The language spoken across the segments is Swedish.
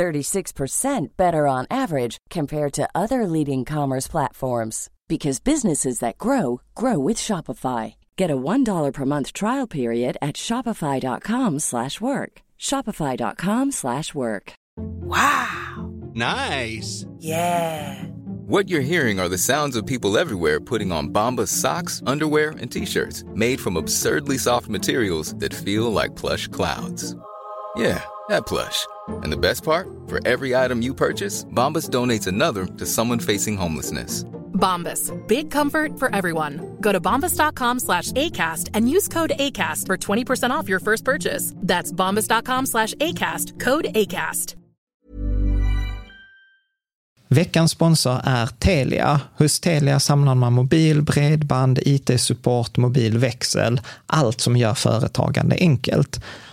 36% better on average compared to other leading commerce platforms because businesses that grow grow with Shopify. Get a $1 per month trial period at shopify.com/work. shopify.com/work. Wow. Nice. Yeah. What you're hearing are the sounds of people everywhere putting on Bombas socks, underwear, and t-shirts made from absurdly soft materials that feel like plush clouds. Yeah, that plush. And the best part? For every item you purchase, Bombas donates another to someone facing homelessness. Bombas. Big comfort for everyone. Go to bombas.com slash ACAST and use code ACAST for 20% off your first purchase. That's bombas.com slash ACAST. Code ACAST. Veckans sponsor är Telia. Hos Telia samlar man mobil, bredband, IT-support, mobilväxel, allt som gör företagande enkelt.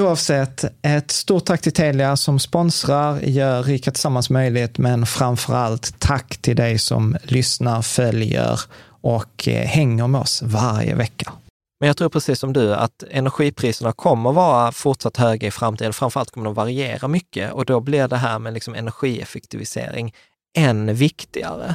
Oavsett, ett stort tack till Telia som sponsrar, gör Rika Tillsammans möjligt, men framför allt tack till dig som lyssnar, följer och eh, hänger med oss varje vecka. Men jag tror precis som du att energipriserna kommer vara fortsatt höga i framtiden. Framförallt kommer de variera mycket och då blir det här med liksom energieffektivisering än viktigare.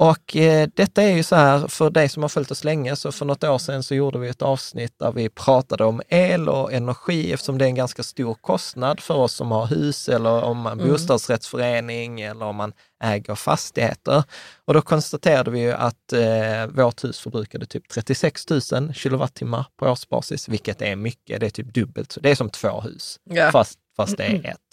Och eh, detta är ju så här, för dig som har följt oss länge, så för något år sedan så gjorde vi ett avsnitt där vi pratade om el och energi eftersom det är en ganska stor kostnad för oss som har hus eller om man mm. bostadsrättsförening eller om man äger fastigheter. Och då konstaterade vi ju att eh, vårt hus förbrukade typ 36 000 kilowattimmar på årsbasis, vilket är mycket. Det är typ dubbelt, så det är som två hus, yeah. fast, fast det är ett.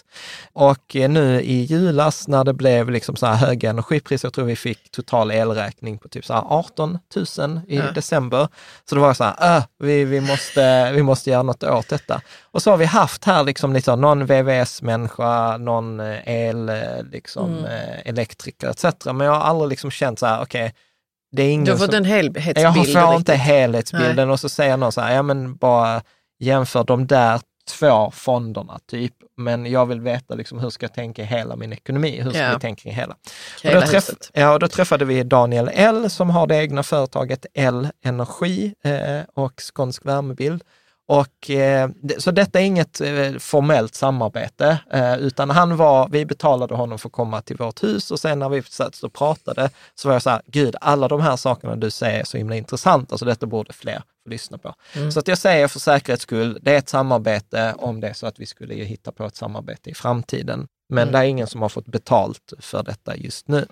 Och eh, nu i julas när det blev liksom så här höga energipriser, jag tror vi fick total elräkning på typ så 18 000 i ja. december. Så det var så här, äh, vi, vi, måste, vi måste göra något åt detta. Och så har vi haft här liksom lite någon VVS-människa, någon eh, el, eh, liksom, mm. elektriker etc. Men jag har aldrig liksom känt så här, okej, okay, det är ingen Du har fått som, en helhetsbild? Jag får inte helhetsbilden Nej. och så säger någon så här, ja men bara jämför de där två fonderna typ, men jag vill veta liksom, hur ska jag tänka i hela min ekonomi? Hur ska Ja. vi tänka i hela? Och Hela då, träff, ja, och då träffade vi Daniel L som har det egna företaget L Energi eh, och Skånsk Värmebild. Och, eh, så detta är inget eh, formellt samarbete, eh, utan han var, vi betalade honom för att komma till vårt hus och sen när vi satt och pratade så var jag så här, gud, alla de här sakerna du säger är så himla intressanta, så detta borde fler lyssna på. Så att jag säger för säkerhets skull, det är ett samarbete om det är så att vi skulle hitta på ett samarbete i framtiden. Men det är ingen som har fått betalt för detta just nu.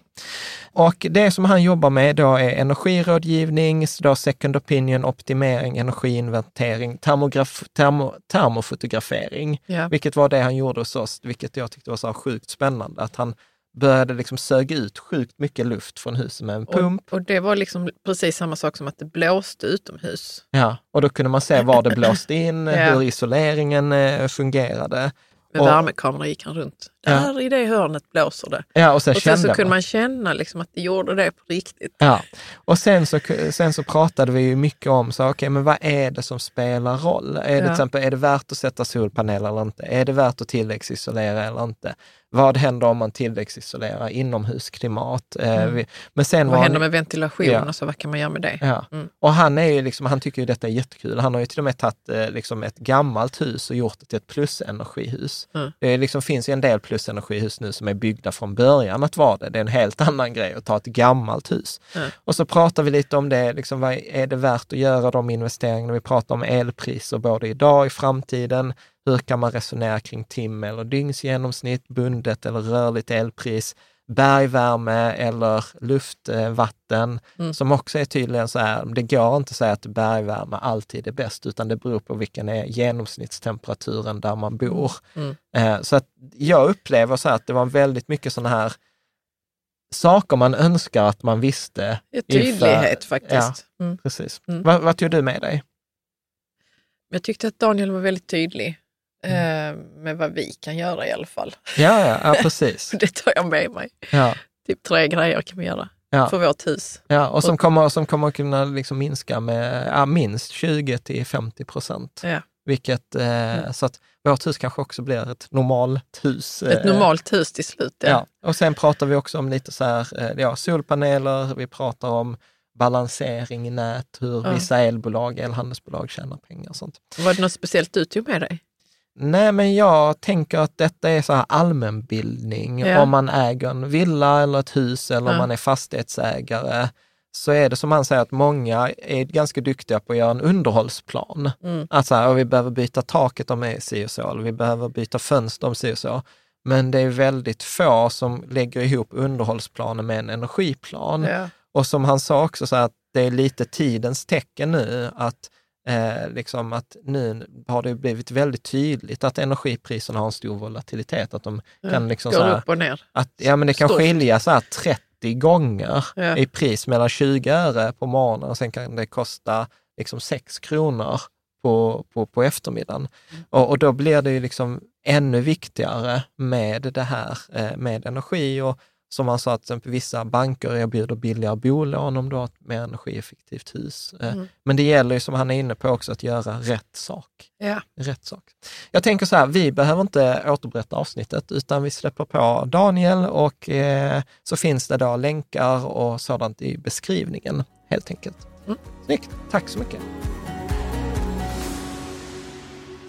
Och det som han jobbar med då är energirådgivning, då second opinion, optimering, energiinventering, termograf, termo, termofotografering, Ja. vilket var det han gjorde hos oss, vilket jag tyckte var så sjukt spännande, att han började liksom söga ut sjukt mycket luft från huset med en pump. Och, och det var liksom precis samma sak som att det blåste utomhus. Ja, och då kunde man se var det blåste in, Ja. hur isoleringen eh, fungerade. Med Och- värmekamera gick han runt. Ja. Där i det hörnet blåser det. Ja, och sen och sen så kunde man känna liksom att det gjorde det på riktigt. Ja, och sen så, sen så pratade vi mycket om, så okej, men vad är det som spelar roll? Är det Ja. till exempel, är det värt att sätta solpaneler eller inte? Är det värt att tilläggsisolera eller inte? Vad händer om man tilläggsisolerar inomhusklimat? Eh, vi- Men sen Vad händer med ventilation? Ja. Alltså, vad kan man göra med det? Ja, Mm. och han är ju liksom, han tycker ju detta är jättekul. Han har ju till och med tagit eh, liksom ett gammalt hus och gjort det till ett plusenergihus. Mm. Det liksom finns ju en del plusenergihus nu som är byggda från början att vara det. Det är en helt annan grej att ta ett gammalt hus. Mm. Och så pratar vi lite om det, liksom, vad är det värt att göra de investeringarna? Vi pratar om elpriser både idag och i framtiden. Hur kan man resonera kring tim eller dygnsgenomsnitt, bundet eller rörligt elpris? Bergvärme eller luftvatten Mm. som också är tydligen så här, det går inte att säga att bergvärme alltid är bäst, utan det beror på vilken är genomsnittstemperaturen där man bor. Mm. Eh, Så att jag upplever så att det var väldigt mycket sådana här saker man önskar att man visste. Ja, inför- Tydlighet faktiskt. Mm. Precis. Mm. Vad, vad tog du med dig? Jag tyckte att Daniel var väldigt tydlig Mm. eh, med vad vi kan göra i alla fall. Ja, ja, ja precis. Det tar jag med mig. Ja, Typ tre grejer kan vi göra ja, för vårt hus. ja. Och som kommer, som kommer kunna liksom minska med ja, minst 20 till 50 procent. Ja. Vilket, eh, så att vårt hus kanske också blir ett normalt hus. Ett eh, normalt hus till slut. Ja. Ja, och sen pratar vi också om lite så här, eh, ja, solpaneler, vi pratar om balansering i nät, hur Ja. vissa elbolag, elhandelsbolag tjänar pengar och sånt. Var det något speciellt du tog med dig? Nej, men jag tänker att detta är så här allmänbildning. Ja. Om man äger en villa eller ett hus eller om Ja. man är fastighetsägare, så är det som han säger att många är ganska duktiga på att göra en underhållsplan. Mm. Att så här, "Åh, vi behöver byta taket om det är si och så, eller vi behöver byta fönster om si och så. Men det är väldigt få som lägger ihop underhållsplanen med en energiplan. Ja. Och som han sa också, så här, att det är lite tidens tecken nu att Eh, liksom att nu har det blivit väldigt tydligt att energipriserna har en stor volatilitet. Att de kan liksom så Går här, upp och ner. att, ja, men det kan Stort. skilja så här 30 gånger Ja. i pris mellan 20 öre på morgonen och sen kan det kosta liksom 6 kronor på, på, på eftermiddagen. Mm. Och, och då blir det ju liksom ännu viktigare med det här eh, med energi och som sa, att exempel vissa banker erbjuder billigare bolån om du har ett mer energieffektivt hus. Eh, Mm. Men det gäller ju, som han är inne på också, att göra rätt sak. Ja. Rätt sak. Jag tänker så här, vi behöver inte återberätta avsnittet, utan vi släpper på Daniel och eh, så finns det då länkar och sådant i beskrivningen, helt enkelt. Mm. Snyggt, tack så mycket.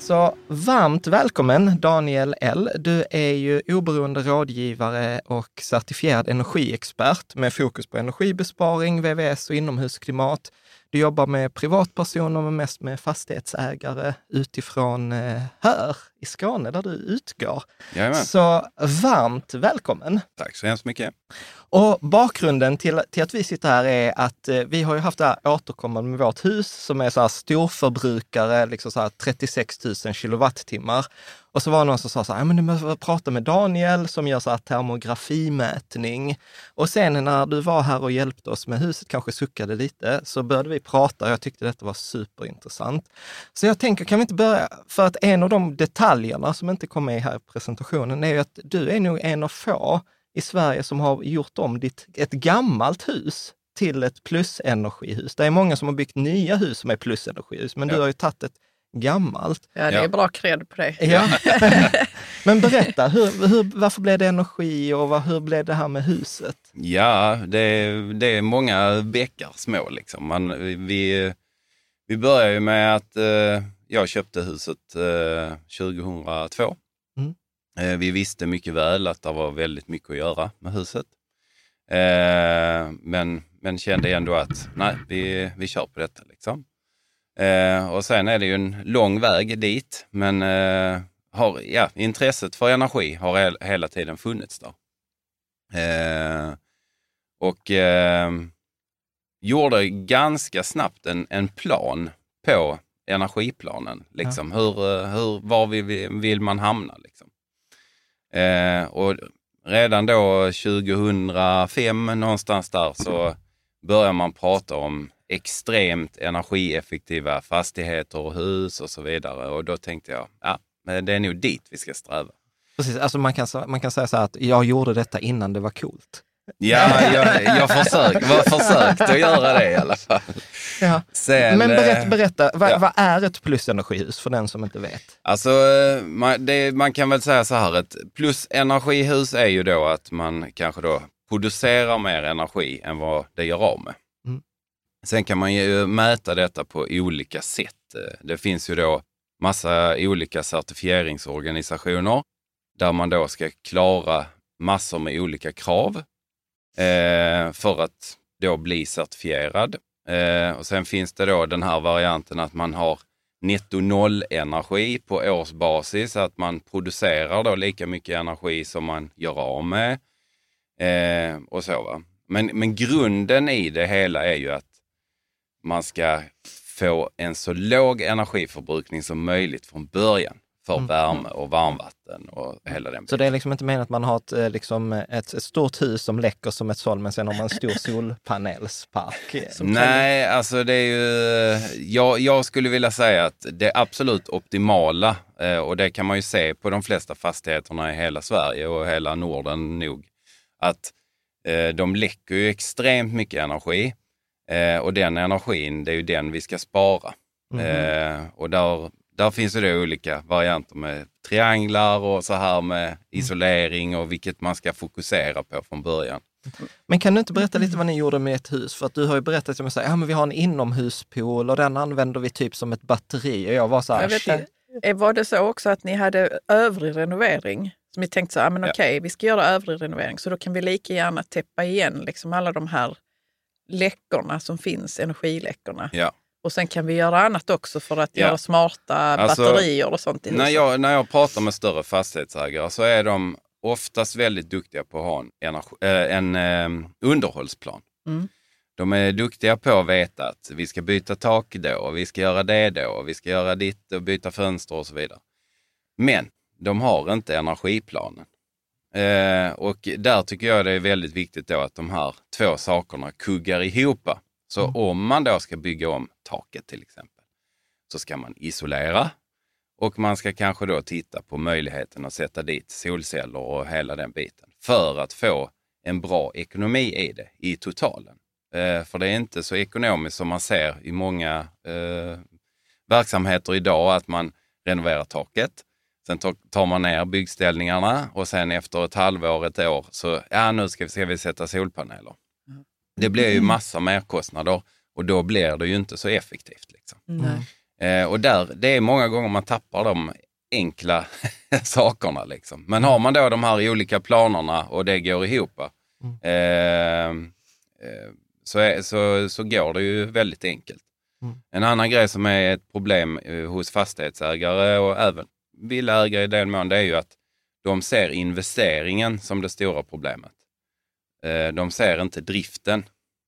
Så varmt välkommen Daniel L. Du är ju oberoende rådgivare och certifierad energiexpert med fokus på energibesparing, VVS och inomhusklimat. Du jobbar med privatpersoner, men mest med fastighetsägare utifrån eh, här i Skåne, där du utgår. Jajamän. Så varmt välkommen! Tack så hemskt mycket. Och bakgrunden till, till att vi sitter här är att eh, vi har ju haft det här återkommande med vårt hus som är så här storförbrukare, liksom så här 36 000 kilowattimmar. Och så var det någon som sa så här, "Ja, men du måste prata med Daniel som gör så här termografimätning. Och sen när du var här och hjälpte oss med huset, kanske suckade lite, så började vi prata och jag tyckte detta var superintressant. Så jag tänker, kan vi inte börja, för att en av de detaljerna som inte kom med här i presentationen är ju att du är nog en av få i Sverige som har gjort om ditt, ett gammalt hus till ett plusenergihus. Det är många som har byggt nya hus som är plusenergihus, men du Ja. har ju tagit ett gammalt. Ja, det Ja. är bra cred på det. Ja. Men berätta, hur, hur, varför blev det energi och vad, hur blev det här med huset? Ja, det, är- det är många bäckar små liksom. Man, vi, vi började ju med att eh, jag köpte huset eh, 2002. Mm. Eh, vi visste mycket väl att det var väldigt mycket att göra med huset. Eh, men, men kände ändå att nej, vi, vi kör på detta. Liksom. Eh, och sen är det ju en lång väg dit, men eh, har, ja, intresset för energi har he- hela tiden funnits där. Eh, och gjorde ganska snabbt en, en plan på energiplanen. Liksom. Hur, eh, hur, var vi, vi- vill man hamna? Liksom. Eh, och redan då 2005 någonstans där så börjar man prata om extremt energieffektiva fastigheter och hus och så vidare. Och då tänkte jag, ja, det är nog dit vi ska sträva. Precis, alltså man, kan, man kan säga så här att jag gjorde detta innan det var coolt. Ja, jag, jag försökte var försökt att göra det i alla fall. Ja. Sen, Men berätta, eh, berätta vad, ja. vad är ett plusenergihus för den som inte vet? Alltså, man, det, man kan väl säga så här, ett plusenergihus är ju då att man kanske då producerar mer energi än vad det gör av med. Mm. Sen kan man ju mäta detta på olika sätt. Det finns ju då massa olika certifieringsorganisationer där man då ska klara massor med olika krav eh, för att då bli certifierad. Eh, och sen finns det då den här varianten att man har netto noll energi på årsbasis, att man producerar då lika mycket energi som man gör av med. Eh, och så va. Men, men grunden i det hela är ju att man ska få en så låg energiförbrukning som möjligt från början för värme och varmvatten och hela den Så det är liksom inte meningen att man har ett, eh, liksom ett, ett stort hus som läcker som ett såll, men sen har man en stor solpanelspark. eh, Nej, alltså det är ju... Jag, jag skulle vilja säga att det absolut optimala, eh, och det kan man ju se på de flesta fastigheterna i hela Sverige och hela Norden nog, att eh, de läcker ju extremt mycket energi. Eh, och den energin, det är ju den vi ska spara. Eh, och där, där finns det då olika varianter med trianglar och så här med isolering och vilket man ska fokusera på från början. Men kan du inte berätta lite vad ni gjorde med ett hus? För att du har ju berättat som jag säger, ja men vi har en inomhuspool och den använder vi typ som ett batteri. Och jag var så här, Jag vet inte, eh, var det så också att ni hade övrig renovering? Som ni tänkte så här, ah, men Ja. okej, vi ska göra övrig renovering, så då kan vi lika gärna täppa igen liksom alla de här läckorna som finns, energiläckorna. Ja. Och sen kan vi göra annat också för att Ja. göra smarta Alltså, batterier och sånt i När jag, när jag pratar med större fastighetsägare så är de oftast väldigt duktiga på att ha en, energi, eh, en eh, underhållsplan. Mm. De är duktiga på att veta att vi ska byta tak då, vi ska göra det då, vi ska göra ditt och byta fönster och så vidare. Men de har inte energiplanen. Eh, och där tycker jag det är väldigt viktigt då att de här två sakerna kuggar ihop. Så om man då ska bygga om taket till exempel, så ska man isolera och man ska kanske då titta på möjligheten att sätta dit solceller och hela den biten för att få en bra ekonomi i det, i totalen. Eh, för det är inte så ekonomiskt som man ser i många eh, verksamheter idag, att man renoverar taket, sen tar, tar man ner byggställningarna och sen efter ett halvår, ett år, så ja, nu ska vi, ska vi sätta solpaneler. Det blir ju massa merkostnader och då blir det ju inte så effektivt. Liksom. Nej. Eh, och där, det är många gånger man tappar de enkla sakerna. Liksom. Men har man då de här olika planerna och det går ihop, eh, eh, så, är, så, så går det ju väldigt enkelt. En annan grej som är ett problem eh, hos fastighetsägare och även villaägare i den mån, det är ju att de ser investeringen som det stora problemet. Eh, de ser inte driften.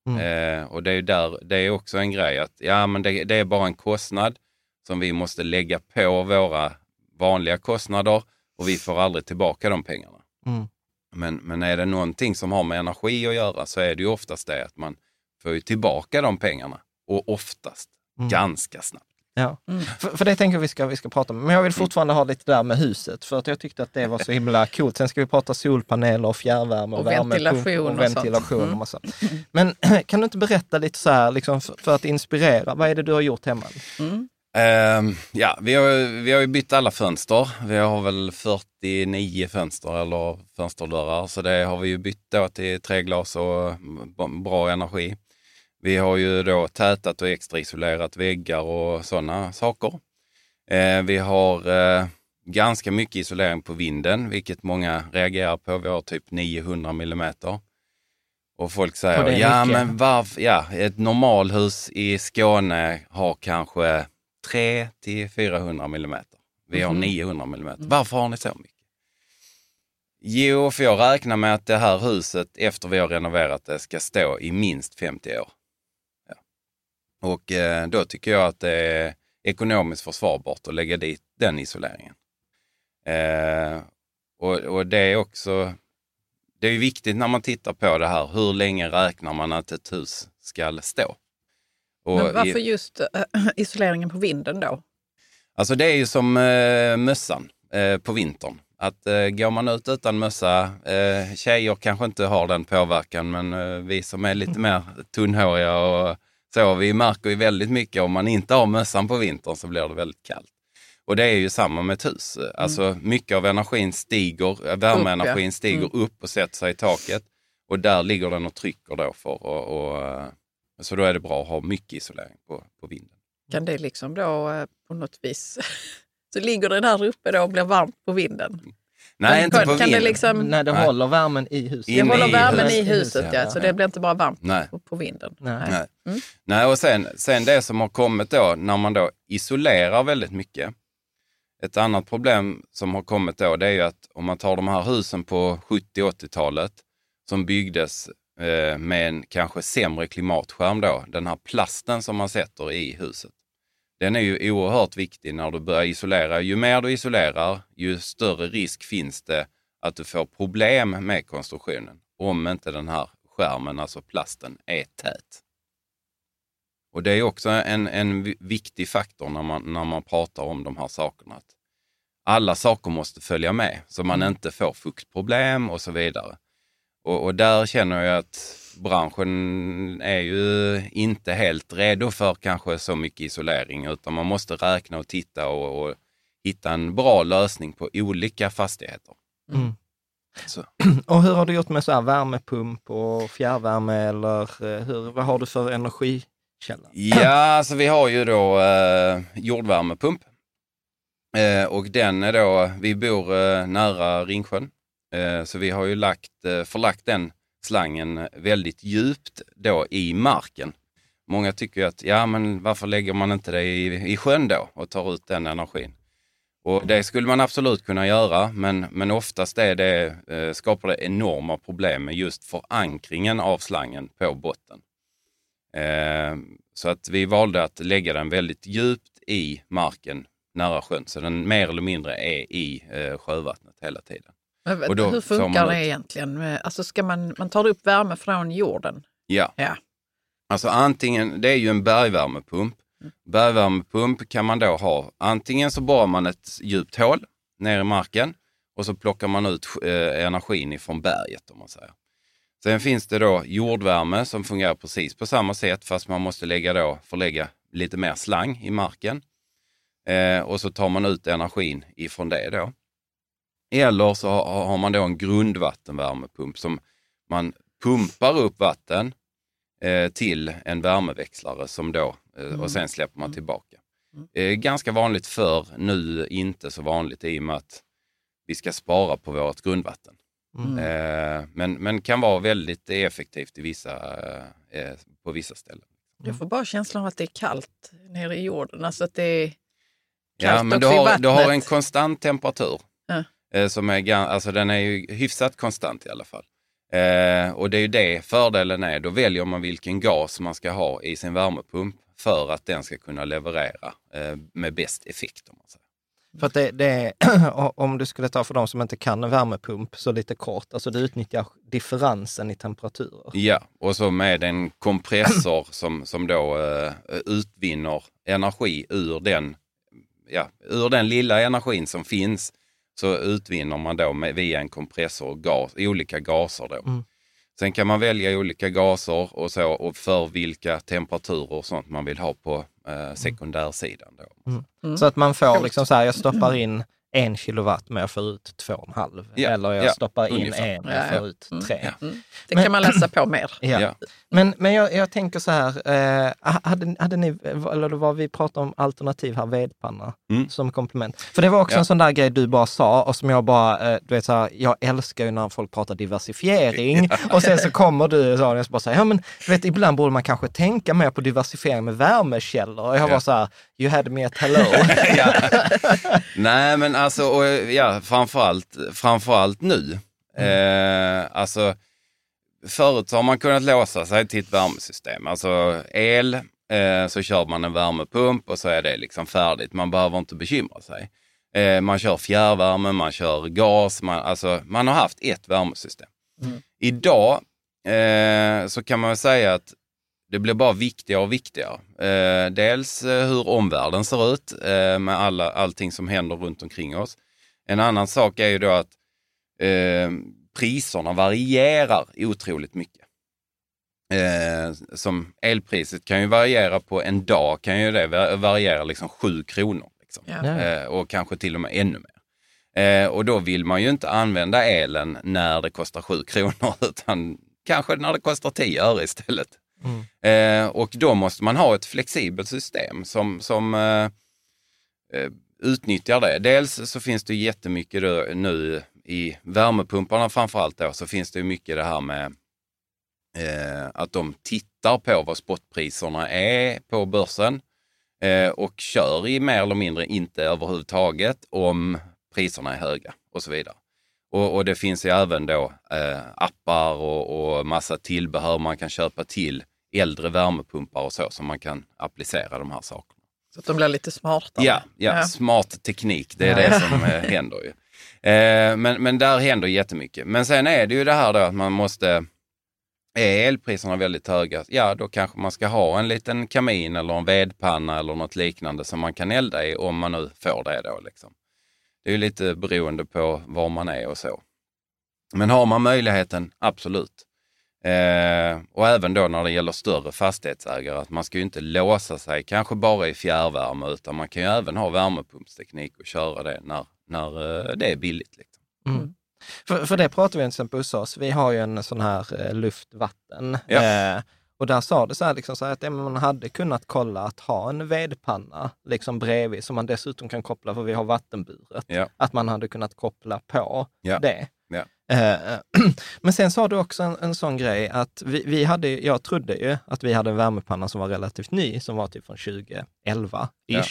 Eh, och det är, där, det är också en grej att ja, men det, det är bara en kostnad som vi måste lägga på våra vanliga kostnader och vi får aldrig tillbaka de pengarna. Mm. Men, men är det någonting som har med energi att göra så är det ju oftast det att man får tillbaka de pengarna och oftast ganska snabbt. Ja. För, för det tänker jag vi ska, vi ska prata om. Men jag vill fortfarande ha lite där med huset, för att jag tyckte att det var så himla coolt. Sen ska vi prata solpaneler och fjärrvärme och, Och ventilation och och ventilation sånt. och massa. Men kan du inte berätta lite så här, liksom, för, för att inspirera, vad är det du har gjort hemma? Mm. Ehm, ja, vi har, vi har ju bytt alla fönster. Vi har väl 49 fönster eller fönsterdörrar, så det har vi ju bytt då till treglas och bra energi. Vi har ju då tätat och extra isolerat väggar och sådana saker. Eh, vi har eh, ganska mycket isolering på vinden, vilket många reagerar på. Vi har typ 900 millimeter. Och folk Och säger, är ja mycket." men varför, ja, ett normalhus i Skåne har kanske 3 till 400 millimeter. Vi har 900 millimeter. Varför har ni så mycket? Jo, för jag räknar med att det här huset, efter vi har renoverat det, ska stå i minst 50 år. Och eh, då tycker jag att det är ekonomiskt försvarbart att lägga dit den isoleringen. Eh, och, och det är också, det är viktigt när man tittar på det här, hur länge räknar man att ett hus ska stå? Och Men i- varför just äh, isoleringen på vinden då? Alltså det är ju som eh, mössan eh, på vintern. Att eh, går man ut utan mössa, eh, tjejer kanske inte har den påverkan, men eh, vi som är lite mer tunnhåriga och så, vi märker ju väldigt mycket om man inte har mössan på vintern så blir det väldigt kallt. Och det är ju samma med ett hus. Alltså mycket av energin stiger, eh, värmeenergin stiger upp och sätter sig i taket. Och där ligger den och trycker då för och, och, eh, Så då är det bra att ha mycket isolering på, på vinden. Kan det liksom då eh, på något vis... så ligger det där uppe då och blir varmt på vinden? Nej, inte på kan vinden. det liksom... När det Nej. håller värmen i huset. Det håller i värmen huset. i huset, ja. Så det blir inte bara varmt Nej. på, på vinden. Nej. Nej. Mm. Nej, och sen, sen det som har kommit då, när man då isolerar väldigt mycket. Ett annat problem som har kommit då, det är ju att om man tar de här husen på 70-80-talet som byggdes eh, med en kanske sämre klimatskärm då, den här plasten som man sätter i huset. Den är ju oerhört viktig när du börjar isolera. Ju mer du isolerar, ju större risk finns det att du får problem med konstruktionen. Om inte den här skärmen, alltså plasten, är tät. Och det är också en, en vi- viktig faktor när man, när man pratar om de här sakerna. Att alla saker måste följa med så man inte får fuktproblem och så vidare. Och, och där känner jag att branschen är ju inte helt redo för kanske så mycket isolering utan man måste räkna och titta och, och hitta en bra lösning på olika fastigheter. Mm. Och hur har du gjort med så här värmepump och fjärrvärme eller eh, hur, vad har du för energikälla? Ja, alltså vi har ju då eh, jordvärmepump. Eh, och den är då, vi bor eh, nära Ringsjön. Eh, så vi har ju lagt, eh, förlagt den slangen väldigt djupt då i marken. Många tycker ju att, ja men varför lägger man inte det i, i sjön då och tar ut den energin? Och det skulle man absolut kunna göra, men, men oftast är det, eh, skapar det enorma problem med just förankringen av slangen på botten. Eh, så att vi valde att lägga den väldigt djupt i marken nära sjön, så den mer eller mindre är i eh, sjövattnet hela tiden. Men Och då Hur funkar det ut- egentligen? Alltså ska man, man tar upp värme från jorden? Ja. Ja. Alltså antingen, det är ju en bergvärmepump. Bergvärmepump kan man då ha, antingen så borrar man ett djupt hål ner i marken och så plockar man ut eh, energin ifrån berget om man säger. Sen finns det då jordvärme som fungerar precis på samma sätt fast man måste lägga då, förlägga lite mer slang i marken. Eh, och så tar man ut energin ifrån det då. Eller så har, man då en grundvattenvärmepump som man pumpar upp vatten eh, till en värmeväxlare som då, eh, och sen släpper man tillbaka. Eh, ganska vanligt för nu inte så vanligt i och med att vi ska spara på vårt grundvatten. Mm. Eh, men, men kan vara väldigt effektivt i vissa, på vissa ställen. Jag får bara känslan av att det är kallt nere i jorden. Alltså att det är kallt Ja, men du har, du har en konstant temperatur. Eh, som är, alltså den är ju hyfsat konstant i alla fall. Eh, och det är ju det fördelen är. Då väljer man vilken gas man ska ha i sin värmepump för att den ska kunna leverera eh, med bäst effekt. Om man säger. För att det, det är, om du skulle ta för de som inte kan en värmepump, så lite kort, alltså du utnyttjar differensen i temperaturer. Ja, och så med en kompressor som, som då eh, utvinner energi ur den, ja, ur den lilla energin som finns så utvinner man då med, via en kompressor gas, olika gaser. Då. Mm. Sen kan man välja olika gaser och så och för vilka temperaturer och sånt man vill ha på eh, sekundärsidan. Då. Så att man får liksom så här, jag stoppar in en kilowatt men jag får ut två och en halv. Ja, Eller jag ja, stoppar in ungefär. en och Ja, får ut Mm. tre. Ja. Det kan man läsa på mer. Ja. Ja. Men, men jag, jag tänker så här, eh, hade, hade ni, eller vad vi pratade om alternativ här, vedpanna Mm. som komplement. För det var också Ja. en sån där grej du bara sa och som jag bara, eh, du vet så här, jag älskar ju när folk pratar diversifiering och sen så kommer du och så och så bara säger, ja men du vet ibland borde man kanske tänka mer på diversifiering med värmekällor. Och jag Ja. var så här, you had me at hello. Nej, men alltså, och, ja, framförallt, framförallt nu. Eh, alltså, förut så har man kunnat låsa sig till ett värmesystem. Alltså el, eh, så kör man en värmepump och så är det liksom färdigt. Man behöver inte bekymra sig. Eh, man kör fjärrvärme, man kör gas, man, alltså, man har haft ett värmesystem. Idag eh, så kan man säga att det blir bara viktigare och viktigare. Eh, dels eh, hur omvärlden ser ut eh, med alla, allting som händer runt omkring oss. En annan sak är ju då att eh, priserna varierar otroligt mycket. Eh, som elpriset kan ju variera på en dag, kan ju det va- variera liksom 7 kronor. Liksom. Ja. Ja. Eh, och kanske till och med ännu mer. Eh, och då vill man ju inte använda elen när det kostar 7 kronor, utan kanske när det kostar 10 öre istället. Eh, och då måste man ha ett flexibelt system som, som eh, eh utnyttjar det. Dels så finns det jättemycket nu i värmepumparna framförallt då, så finns det mycket det här med eh, att de tittar på vad spotpriserna är på börsen eh, och kör i mer eller mindre inte överhuvudtaget om priserna är höga och så vidare. Och, och det finns ju även då eh, appar och, och massa tillbehör man kan köpa till äldre värmepumpar och så som man kan applicera de här sakerna. Så att de blir lite smartare. Ja, ja, Ja. smart teknik, det är det som eh, händer ju. Eh, men, men där händer jättemycket. Men sen är det ju det här då att man måste, är elpriserna väldigt höga, ja då kanske man ska ha en liten kamin eller en vedpanna eller något liknande som man kan elda i om man nu får det då. Liksom. Det är ju lite beroende på var man är och så. Men har man möjligheten, absolut. Eh, och även då när det gäller större fastighetsägare, att man ska ju inte låsa sig kanske bara i fjärrvärme, utan man kan ju även ha värmepumpsteknik och köra det när, när eh, det är billigt. Liksom. Mm. För, för det pratar vi till exempel hos oss. Vi har ju en sån här eh, luft-vatten. Ja. Eh, och där sa det så här, liksom så här att ja, man hade kunnat kolla att ha en vedpanna liksom bredvid som man dessutom kan koppla, för vi har vattenburet. Ja. Att man hade kunnat koppla på Ja. det. Eh, men sen sa du också en, en sån grej att vi, vi hade, jag trodde ju att vi hade en värmepanna som var relativt ny, som var typ från 2011-ish. Ja.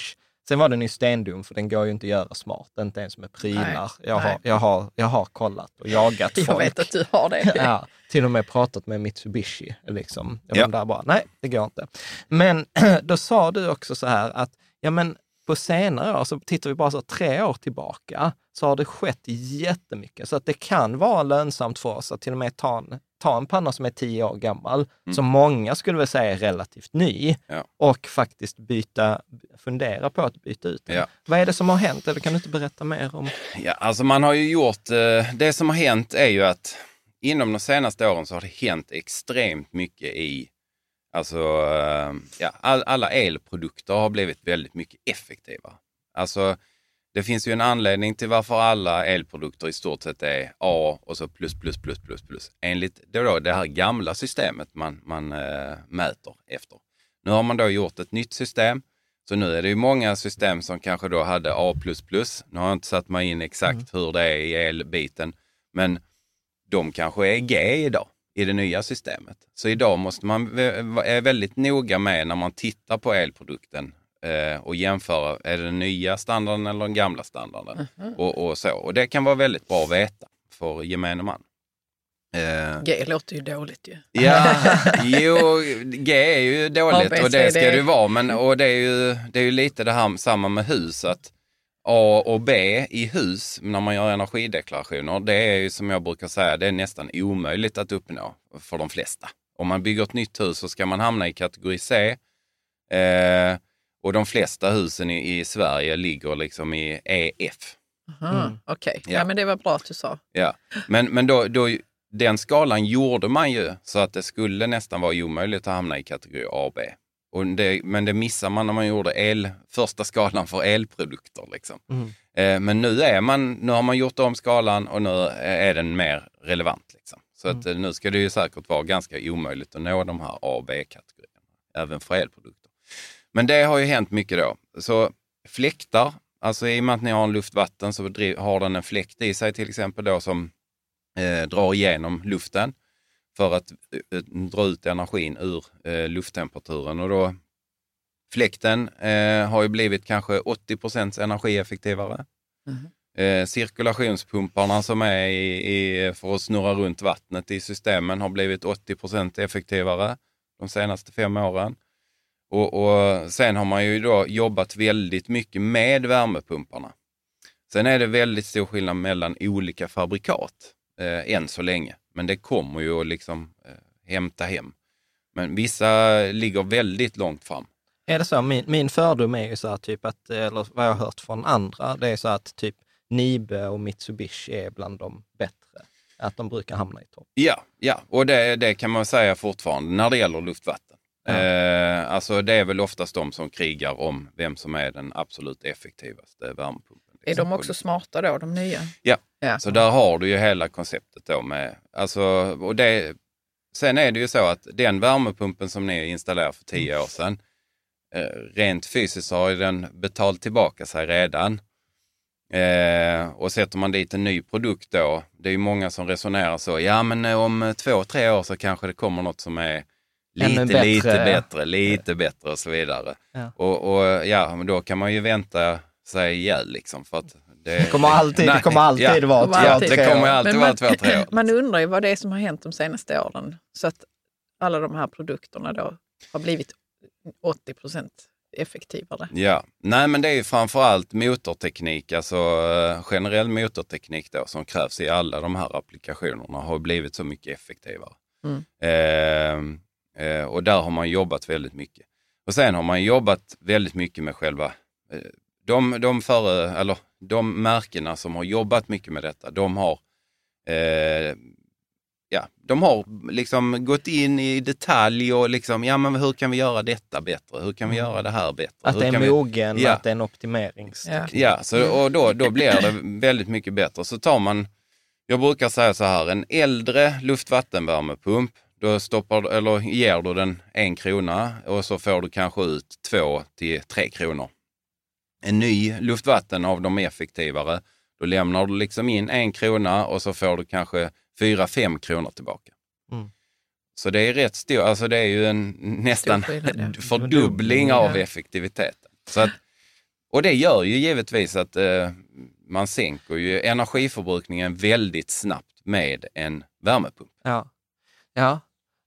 Sen var den ju stendum, för den går ju inte att göra smart, inte ens med prylar. Nej, jag, har, jag, har, jag har kollat och jagat Jag folk. vet att du har det. Ja, till och med pratat med Mitsubishi. Liksom. Ja. där bara, nej, det går inte. Men då sa du också så här att, ja men på senare år, så tittar vi bara så tre år tillbaka, så har det skett jättemycket. Så att det kan vara lönsamt för oss att till och med ta en, ta en panna som är tio år gammal, som många skulle väl säga är relativt ny, Mm. Ja. och faktiskt byta, fundera på att byta ut den. Ja. Vad är det som har hänt? Eller kan du inte berätta mer om? Ja, alltså man har ju gjort, eh, det som har hänt är ju att inom de senaste åren så har det hänt extremt mycket i, alltså eh, ja, all, alla elprodukter har blivit väldigt mycket effektivare. Alltså det finns ju en anledning till varför alla elprodukter i stort sett är A och så plus, plus, plus, plus, plus. Enligt det, då, det här gamla systemet man, man eh, mäter efter. Nu har man då gjort ett nytt system. Så nu är det ju många system som kanske då hade A++. Nu har jag inte satt mig in exakt hur det är i elbiten, men de kanske är G idag i det nya systemet. Så idag måste man är väldigt noga med när man tittar på elprodukten eh, och jämföra, är det den nya standarden eller den gamla standarden? Och, och så. Och det kan vara väldigt bra att veta för gemene man. Eh, G låter ju dåligt ju. Ja, jo, G är ju dåligt och det ska det ju vara. Men, och det är ju, det är ju lite det här samma med hus. Att A och B i hus, när man gör energideklarationer, det är ju som jag brukar säga, det är nästan omöjligt att uppnå för de flesta. Om man bygger ett nytt hus så ska man hamna i kategori C. Eh, och de flesta husen i, i Sverige ligger liksom i EF. Aha, Okej, ja. Ja. men det var bra att du sa. Ja, men, men då, då, den skalan gjorde man ju så att det skulle nästan vara omöjligt att hamna i kategori A och B. och det, men det missar man när man gjorde el, första skalan för elprodukter. Liksom. Mm. Eh, men nu, är man, nu har man gjort om skalan och nu är den mer relevant. Liksom. Så att, eh, nu ska det ju säkert vara ganska omöjligt att nå de här A och B-kategorierna, även för elprodukter. Men det har ju hänt mycket då. Så fläktar, alltså i och med att ni har en luftvatten så har den en fläkt i sig till exempel då som eh, drar igenom luften för att eh, dra ut energin ur eh, lufttemperaturen. Och då, fläkten eh, har ju blivit kanske 80% energieffektivare. Eh, cirkulationspumparna som är i, i, för att snurra runt vattnet i systemen har blivit 80% effektivare de senaste fem åren. Och, och Sen har man ju då jobbat väldigt mycket med värmepumparna. Sen är det väldigt stor skillnad mellan olika fabrikat eh, än så länge. Men det kommer ju att liksom eh, hämta hem. Men vissa ligger väldigt långt fram. Är det så? Min, min fördom är ju så här typ att, eller vad jag har hört från andra, det är så att typ Nibe och Mitsubishi är bland de bättre. Att de brukar hamna i topp. Ja, ja. och det, det kan man säga fortfarande när det gäller luftvatten. Ja. Eh, alltså det är väl oftast de som krigar om vem som är den absolut effektivaste värmepumpen. Är de också smarta då, de nya? Ja, Ja. så där har du ju hela konceptet då med, alltså, och det, sen är det ju så att den värmepumpen som ni installerade för tio år sedan, eh, rent fysiskt har den betalt tillbaka sig redan. Eh, och sätter man dit en ny produkt då, det är ju många som resonerar så, ja men eh, om två, tre år så kanske det kommer något som är lite, bättre. lite bättre, lite bättre och så vidare. Ja. Och, och ja, men då kan man ju vänta sig ihjäl liksom. För att det, Det kommer alltid, det kommer alltid ja, vara Kommer två, det tre kommer år. alltid Men vara man, två, tre år. man undrar ju vad det är som har hänt de senaste åren. Så att alla de här produkterna då har blivit 80 procent effektivare. Ja, nej men det är ju framförallt motorteknik, alltså eh, generell motorteknik då som krävs i alla de här applikationerna har blivit så mycket effektivare. Mm. Eh, eh, och där har man jobbat väldigt mycket. Och sen har man jobbat väldigt mycket med själva, eh, de, de, före, eller, de märkena som har jobbat mycket med detta, de har eh, ja, de har liksom gått in i detalj och liksom, ja men hur kan vi göra detta bättre? Hur kan vi göra det här bättre? Att hur det är kan vi... mogen, Ja. att det är en optimeringsteknik. Ja, så, och då, då blir det väldigt mycket bättre. Så tar man, jag brukar säga så här, en äldre luftvattenvärmepump, då stoppar, eller ger du den en krona och så får du kanske ut två till tre kronor. En ny luftvatten av de effektivare, då lämnar du liksom in en krona och så får du kanske fyra, fem kronor tillbaka. Mm. Så det är rätt stor, alltså det är ju en nästan fördubbling av effektiviteten. Så att, och det gör ju givetvis att eh, man sänker ju energiförbrukningen väldigt snabbt med en värmepump. Ja. ja.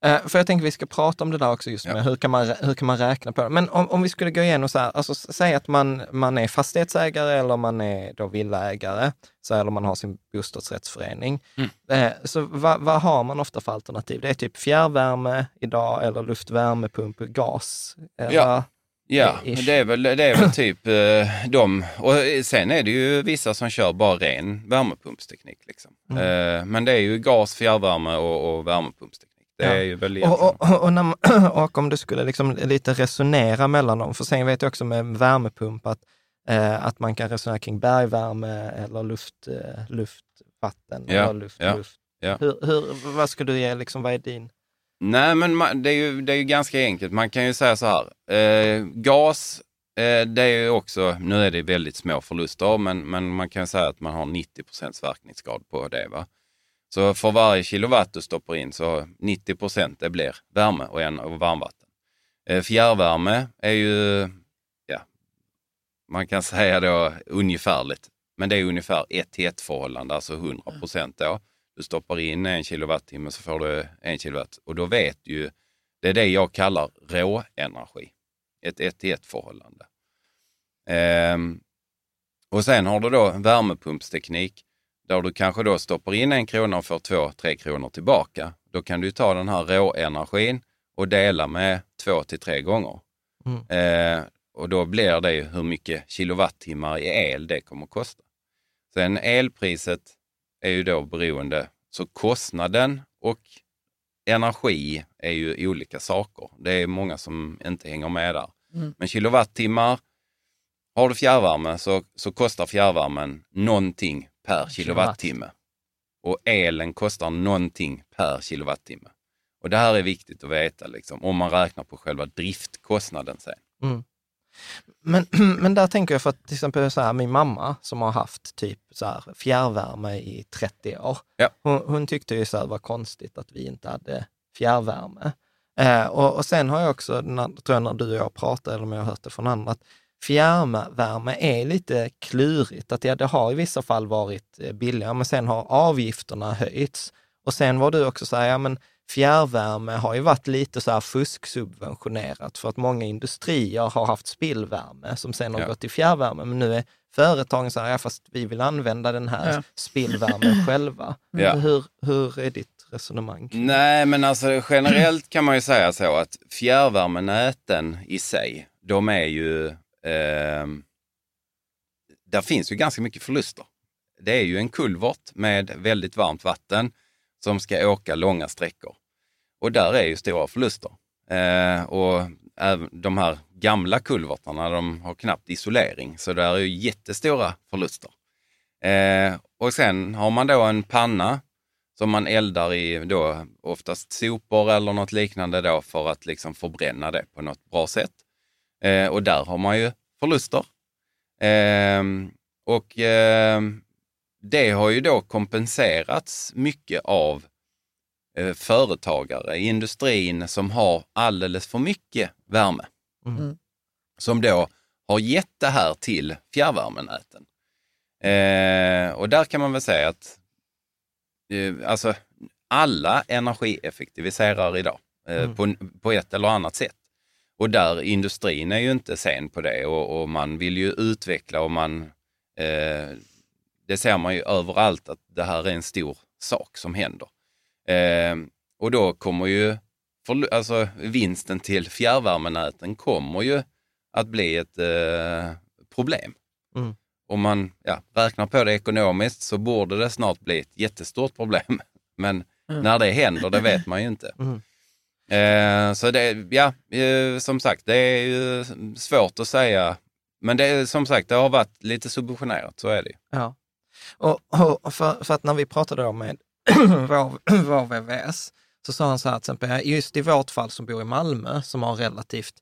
Eh, för jag tänker vi ska prata om det där också just med Ja. hur, kan man, hur kan man räkna på det. Men om, om vi skulle gå igenom så här, alltså säg att man, man är fastighetsägare eller man är då villaägare, så, eller man har sin bostadsrättsförening. Mm. Eh, så vad, vad har man ofta för alternativ? Det är typ fjärrvärme idag eller luftvärmepump, gas. Eller, Ja. Ja, Ish. det är väl, det är väl typ eh, de. Och sen är det ju vissa som kör bara ren värmepumpsteknik. Liksom. Mm. Eh, men det är ju gas, fjärrvärme och, och värmepumpsteknik. Det Ja. är ju väl. Och, och, och, man, och om du skulle liksom lite resonera mellan dem, för sen vet jag också med värmepump att, eh, att man kan resonera kring bergvärme eller luft, eh, luftvatten. Ja, eller luft, ja, luft. Hur, hur, vad skulle du ge, liksom, vad är din? Nej, men man, det, är ju, det är ju ganska enkelt. Man kan ju säga så här. Eh, gas, eh, det är ju också, nu är det väldigt små förluster, men, men man kan säga att man har 90 procents verkningsgrad på det. Va? Så för varje kilowatt du stoppar in så 90 procent det blir värme och, en, och varmvatten. Eh, fjärrvärme är ju, ja, man kan säga då ungefärligt, men det är ungefär ett till ett förhållande, alltså 100 procent då. Du stoppar in en kilowattimme så får du en kilowatt och då vet du ju, det är det jag kallar råenergi. Ett ett till ett förhållande. Ehm, och sen har du då värmepumpsteknik där du kanske då stoppar in en krona och får två, tre kronor tillbaka. Då kan du ta den här råenergin och dela med två till tre gånger. Mm. Eh, och då blir det ju hur mycket kilowattimmar i el det kommer att kosta. Sen elpriset är ju då beroende, så kostnaden och energi är ju olika saker. Det är många som inte hänger med där. Mm. Men kilowattimmar, har du fjärrvärme så, så kostar fjärrvärmen någonting per kilowattimme. Och elen kostar någonting per kilowattimme. Och det här är viktigt att veta, liksom, om man räknar på själva driftkostnaden sen. Mm. Men, men där tänker jag för att till exempel så här, min mamma som har haft typ så här, fjärrvärme i 30 år, Ja. hon, hon tyckte ju så här, det var konstigt att vi inte hade fjärrvärme. Eh, och, och sen har jag också, när, tror jag när du och jag pratade, eller om jag har hört det från andra, att fjärrvärme är lite klurigt. Att ja, det har i vissa fall varit eh, billigare, men sen har avgifterna höjts. Och sen var du också så här, ja men fjärrvärme har ju varit lite så här fusksubventionerat för att många industrier har haft spillvärme som sen har Ja. gått till fjärrvärme. Men nu är företagen så här, ja fast vi vill använda den här Ja. spillvärmen själva. Ja. Hur, hur är ditt resonemang? Nej, men alltså generellt kan man ju säga så att fjärrvärmenäten i sig, de är ju... Eh, där finns ju ganska mycket förluster. Det är ju en kulvert med väldigt varmt vatten som ska åka långa sträckor. Och där är ju stora förluster. Eh, och även de här gamla kulvertarna, de har knappt isolering, så där är ju jättestora förluster. Eh, och sen har man då en panna som man eldar i då oftast sopor eller något liknande då för att liksom förbränna det på något bra sätt. Eh, och där har man ju förluster. Eh, och eh, det har ju då kompenserats mycket av eh, företagare i industrin som har alldeles för mycket värme. Mm. Som då har gett det här till fjärrvärmenäten. Eh, och där kan man väl säga att eh, alltså, alla energieffektiviserar idag eh, Mm. på, på ett eller annat sätt. Och där industrin är ju inte sen på det och, och man vill ju utveckla och man, eh, det ser man ju överallt att det här är en stor sak som händer. Eh, och då kommer ju förlu- alltså, vinsten till fjärrvärmenäten kommer ju att bli ett eh, problem. Mm. Om man ja, räknar på det ekonomiskt så borde det snart bli ett jättestort problem. Men Mm. när det händer, det vet man ju inte. Mm. Eh, så det, ja, eh, som sagt, det är ju svårt att säga. Men det är som sagt, det har varit lite subventionerat, så är det ju. Ja. Och, och för, för att när vi pratade då med vår, vår VVS, så sa han så här till exempel, just i vårt fall som bor i Malmö, som har relativt,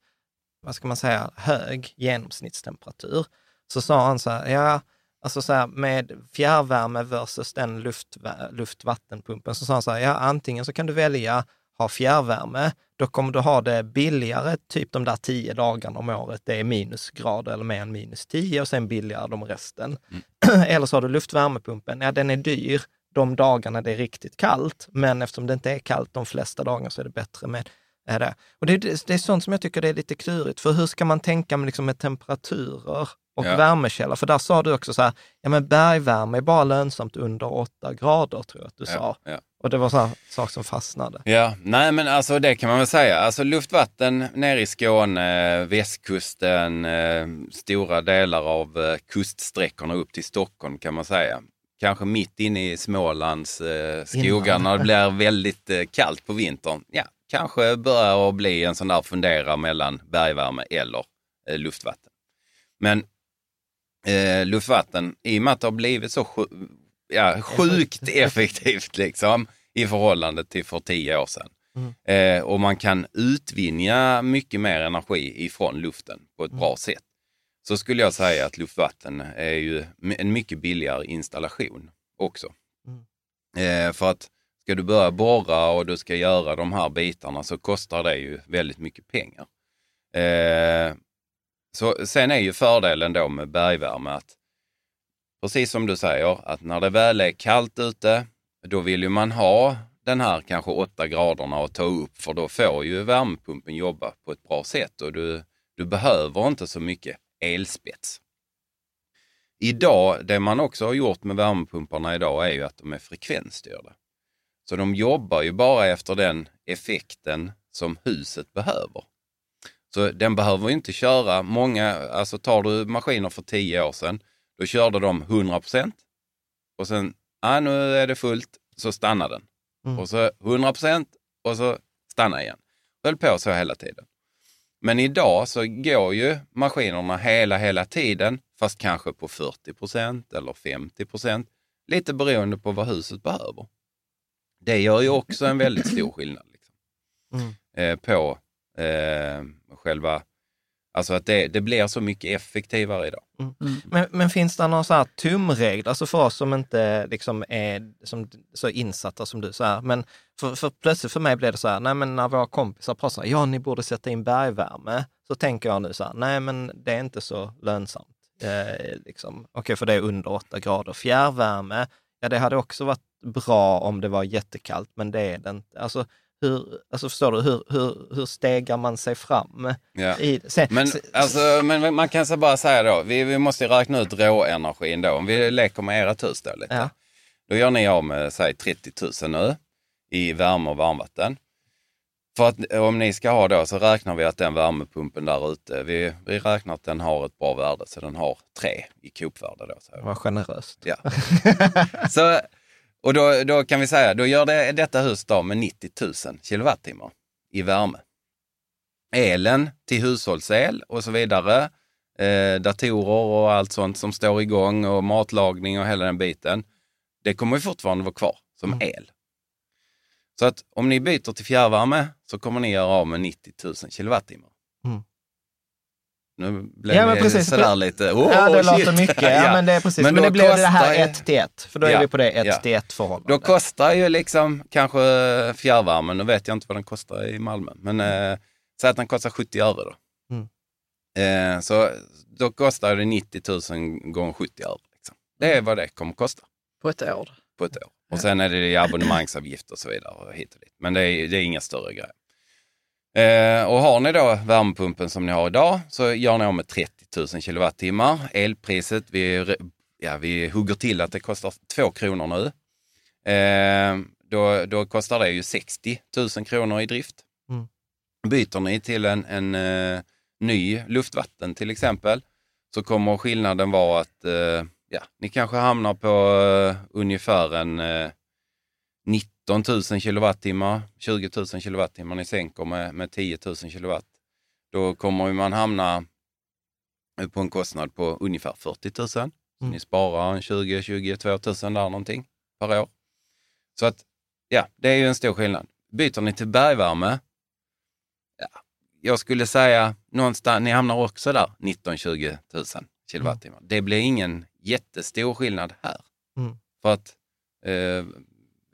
vad ska man säga, hög genomsnittstemperatur, så sa han så här, ja, alltså så här med fjärrvärme versus den luft, luftvattenpumpen, så sa han så här, ja, antingen så kan du välja ha fjärrvärme, då kommer du ha det billigare, typ de där tio dagarna om året, det är minusgrader eller mer än minus tio och sen billigare de resten. eller så har du luftvärmepumpen, ja den är dyr de dagarna det är riktigt kallt, men eftersom det inte är kallt de flesta dagar så är det bättre med är det. Och det, är- det är sånt som jag tycker det är lite klurigt, för hur ska man tänka med, liksom, med temperaturer och Ja. värmekällor? För där sa du också så här, ja men bergvärme är bara lönsamt under åtta grader, tror jag att du sa. Ja, ja. Och det var så här sak som fastnade. Ja, nej men alltså det kan man väl säga. Alltså luftvatten nere i Skåne, västkusten, eh, stora delar av eh, kuststräckorna upp till Stockholm kan man säga. Kanske mitt inne i Smålands eh, skogar när det blir väldigt kallt på vintern. Ja, kanske börjar bli en sån där fundera mellan bergvärme eller luftvatten. Men eh, luftvatten, i och med att det har blivit så sju- ja, sjukt effektivt liksom i förhållande till för tio år sedan. Eh, och man kan utvinna mycket mer energi ifrån luften på ett bra sätt. Så skulle jag säga att luftvatten är ju en mycket billigare installation också. Eh, för att ska du börja borra och du ska göra de här bitarna så kostar det ju väldigt mycket pengar. Eh, så sen är ju fördelen då med bergvärme att precis som du säger, att när det väl är kallt ute, då vill ju man ha den här kanske 8 graderna att ta upp, för då får ju värmepumpen jobba på ett bra sätt och du, du behöver inte så mycket elspets. Idag, det man också har gjort med värmepumparna idag är ju att de är frekvensstyrda. Så de jobbar ju bara efter den effekten som huset behöver. Så den behöver inte köra många, alltså tar du maskiner för tio år sedan, då körde de 100 procent och sen, ah, nu är det fullt, så stannar den. Mm. Och så 100 procent och så stanna igen. Höll på så hela tiden. Men idag så går ju maskinerna hela, hela tiden, fast kanske på 40 procent eller 50 procent. Lite beroende på vad huset behöver. Det gör ju också en väldigt stor skillnad liksom. Mm. eh, på eh, själva, alltså att det, det blir så mycket effektivare idag. Mm. Men, men finns det någon så här tumregel, alltså för oss som inte liksom är som, så insatta som du, så här, men för, för plötsligt för mig blev det så här, nej men när våra kompisar pratar så här, ja ni borde sätta in bergvärme, så tänker jag nu så här, nej men det är inte så lönsamt. Eh, liksom. Okej, för det är under 8 grader. Fjärrvärme, ja det hade också varit bra om det var jättekallt, men det är det inte. Alltså, hur, alltså förstår du, hur, hur, hur stegar man sig fram? Ja. I, sen, Men, se- alltså, men man kan så bara säga då, vi, vi måste räkna ut råenergin då. Om vi leker med ert hus då lite. Ja. Då gör ni av med, säg 30 000 nu i värme och varmvatten. För att om ni ska ha då så räknar vi att den värmepumpen där ute, vi, vi räknar att den har ett bra värde, så den har tre i kopvärde då. Så. Vad generöst. Ja. så, och då, då kan vi säga, då gör det, detta hus då med 90 000 kilowattimmar i värme. Elen till hushållsel och så vidare, eh, datorer och allt sånt som står igång och matlagning och hela den biten. Det kommer ju fortfarande vara kvar som el. Så att om ni byter till fjärrvärme så kommer ni göra av med 90 000 kilowattimmar. Mm. Nu blev Ja, men det precis. sådär lite, oh, ja, det shit. låter mycket. Ja, men det är precis. Men, då det blev det här kostar ju- 1 till 1, för då är Ja, vi på det 1 ja. till 1 förhållande. Då kostar ju liksom kanske fjärrvärmen, nu vet jag inte vad den kostar i Malmö, men eh, säg att den kostar 70 öre då. Mm. Eh, så då kostar det 90 000 gånger 70 öre. Liksom. Det är vad det kommer kosta På ett år. på ett år. Och sen är det abonnemangsavgift och så vidare och hit och dit. Men det är, det är inga större grejer. Eh, och har ni då värmepumpen som ni har idag så gör ni av med 30 000 kilowattimmar. Elpriset, vi, ja, vi hugger till att det kostar 2 kronor nu. Eh, då, då kostar det ju 60 000 kronor i drift. Mm. Byter ni till en, en eh, ny luftvatten till exempel så kommer skillnaden vara att eh, ja, ni kanske hamnar på eh, ungefär en eh, 19 000 kilowattimmar, 20 000 kilowattimmar ni sänker med, med 10 000 kilowatt. Då kommer man hamna på en kostnad på ungefär 40 000. Så Mm. ni sparar en 20-22 000 där någonting per år. Så att, ja, det är ju en stor skillnad. Byter ni till bergvärme, ja, jag skulle säga någonstans, ni hamnar också där 19-20 000 kilowattimmar. Det blir ingen jättestor skillnad här. Mm. För att eh,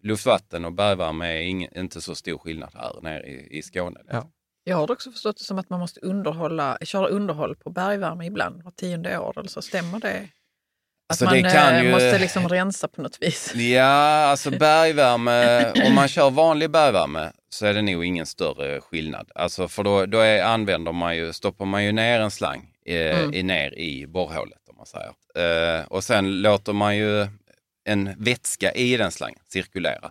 luftvatten och bergvärme är ingen, inte så stor skillnad här nere i, i Skåne. Ja. Jag har också förstått det som att man måste underhålla, köra underhåll på bergvärme ibland, var tionde år eller så. Stämmer det? Att Alltså, man det kan eh, ju- måste liksom rensa på något vis. Ja, alltså bergvärme, om man kör vanlig bergvärme så är det nog ingen större skillnad. Alltså för då, då är, använder man ju, stoppar man ju ner en slang eh, Mm. i, ner i borrhålet om man säger. Eh, och sen låter man ju en vätska i den slangen cirkulera.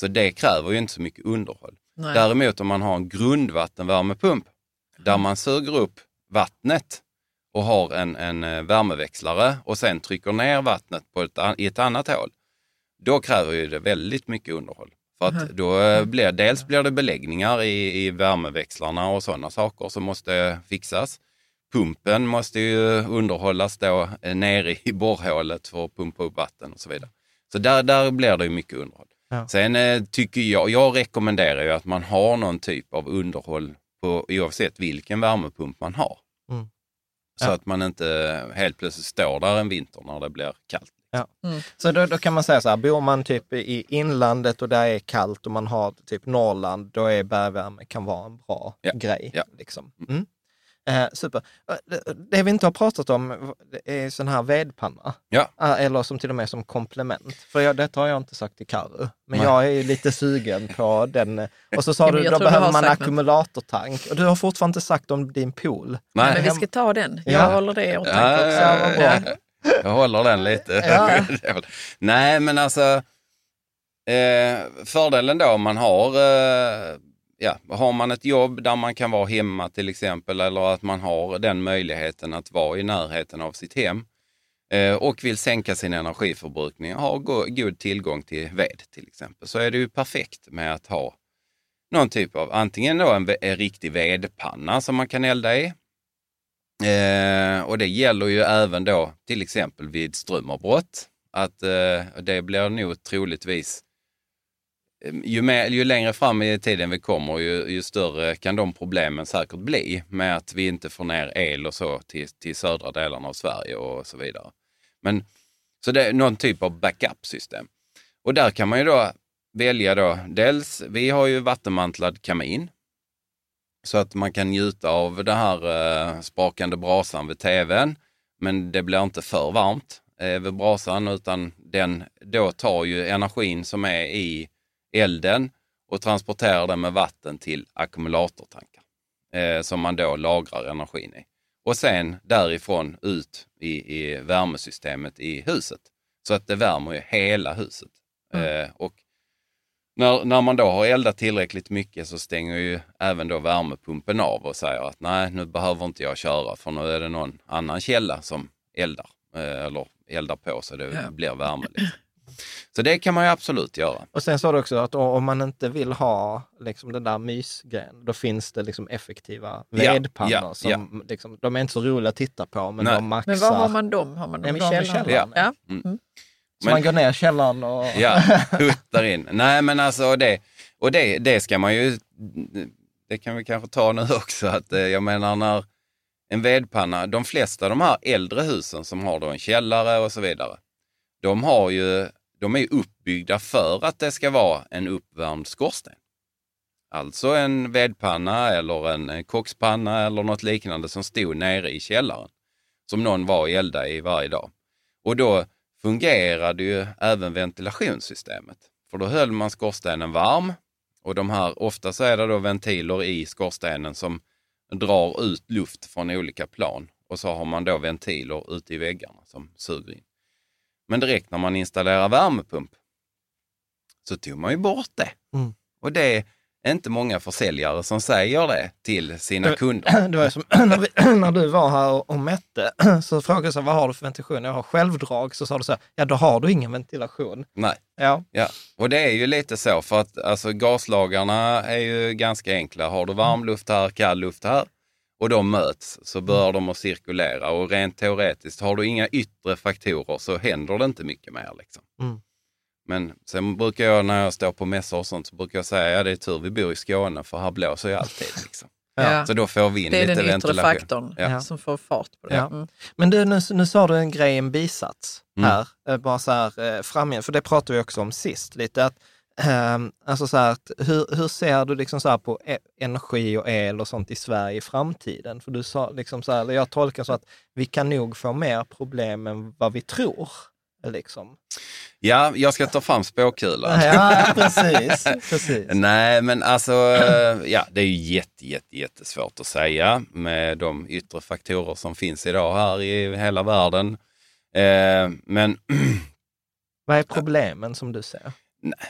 Så det kräver ju inte så mycket underhåll. Nej. Däremot om man har en grundvattenvärmepump där man suger upp vattnet och har en, en eh, värmeväxlare och sen trycker ner vattnet på ett, i ett annat hål, då kräver ju det väldigt mycket underhåll. För att Mhm. då eh, blir, dels blir det beläggningar i, i värmeväxlarna och sådana saker som måste fixas. Pumpen måste ju underhållas då eh, nere i borrhålet för att pumpa upp vatten och så vidare. Så där, där blir det ju mycket underhåll. Ja. Sen eh, tycker jag, jag rekommenderar ju att man har någon typ av underhåll på, oavsett vilken värmepump man har. Mm. Så Ja. att man inte helt plötsligt står där en vinter när det blir kallt. Så då, då kan man säga så här, bor man typ i inlandet och där är kallt och man har typ Norrland, då är bergvärme kan vara en bra Ja, grej. ja. Liksom. Mm. Eh, super. Eh, Det, vi inte har pratat om är sån här vedpanna. Ja. Eh, eller som till och med som komplement. För jag, det har jag inte sagt till Karro. Men Nej. jag är ju lite sugen på den. Och så sa Ja, du, då behöver man ackumulatortank. Och du har fortfarande inte sagt om din pool. Nej, men vi ska ta den. Jag Ja. håller det i åtanke också. ja. Jag håller den lite. Ja. Nej, men alltså eh, fördelen då om man har, eh, ja, har man ett jobb där man kan vara hemma till exempel eller att man har den möjligheten att vara i närheten av sitt hem eh, och vill sänka sin energiförbrukning och ha go- god tillgång till ved till exempel så är det ju perfekt med att ha någon typ av, antingen då en, en riktig vedpanna som man kan elda i. Eh, och det gäller ju även då till exempel vid strömavbrott. Att eh, det blir nog troligtvis, eh, Ehm, ju, mer, ju längre fram i tiden vi kommer, ju, ju större kan de problemen säkert bli med att vi inte får ner el och så till, till södra delarna av Sverige och så vidare. Men, så det är någon typ av backup-system. Och där kan man ju då välja då, dels, vi har ju vattenmantlad kamin. Så att man kan njuta av den här eh, sprakande brasan vid tvn. Men det blir inte för varmt eh, vid brasan utan den då tar ju energin som är i elden och transporterar den med vatten till ackumulatortankar. Eh, som man då lagrar energin i. Och sen därifrån ut i, i värmesystemet i huset. Så att det värmer ju hela huset. Eh, och när, när man då har eldat tillräckligt mycket så stänger ju även då värmepumpen av och säger att nej, nu behöver inte jag köra för nu är det någon annan källa som eldar eh, eller eldar på så det Ja. blir värme. Liksom. Så det kan man ju absolut göra. Och sen sa du också att om man inte vill ha liksom den där mysgrejen, då finns det liksom effektiva Ja, vedpannor. ja, som Liksom, de är inte så roliga att titta på, men Nej. de maxar. Men var har man dem? Har man dem i källaren? källaren. Ja. Mm. Så Men- man går ner i källaren och... Ja, puttar in. Nej men alltså det, och det, det ska man ju, det kan vi kanske ta nu också, att eh, jag menar när en vedpanna, de flesta av de här äldre husen som har då en källare och så vidare, de har ju, de är uppbyggda för att det ska vara en uppvärmd skorsten. Alltså en vedpanna eller en, eh, kokspanna eller något liknande som stod nere i källaren. Som någon var och eldade i varje dag. Och då fungerade ju även ventilationssystemet. För då höll man skorstenen varm och de här, ofta så är det då ventiler i skorstenen som drar ut luft från olika plan och så har man då ventiler ute i väggarna som suger in. Men direkt när man installerar värmepump så tog man ju bort det. Mm. Och det är inte många försäljare som säger det till sina kunder. Det var som när, vi, när du var här och, och mätte, så frågade jag vad har du för ventilation? Jag har självdrag. Så sa du så här, ja då har du ingen ventilation. Nej. Ja, Ja, och det är ju lite så för att alltså, gaslagarna är ju ganska enkla. Har du varm luft här, kall luft här och de möts så bör de att cirkulera och rent teoretiskt har du inga yttre faktorer så händer det inte mycket mer. Liksom. Mm. Men sen brukar jag när jag står på mässor och sånt så brukar jag säga ja det är tur vi bor i Skåne för här blåser ju alltid. Liksom. Ja. Så då får vi in Det är lite den yttre ventilation. faktorn Ja. som får fart på det. Ja. Mm. Men du, nu, nu sa du en grej, en bisats Mm. här, eh, bara så här eh, framgent, för det pratade vi också om sist lite. Att, alltså så här, hur, hur ser du liksom så på e- energi och el och sånt i Sverige i framtiden? För du sa liksom så här, jag tolkar så att vi kan nog få mer problem än vad vi tror. Liksom. Ja, jag ska ta fram spåkulan. Ja, precis. precis. Nej, men alltså, ja, det är ju jätte, jätte, jättesvårt att säga med de yttre faktorer som finns idag här i hela världen. Eh, men, Vad är problemen som du ser?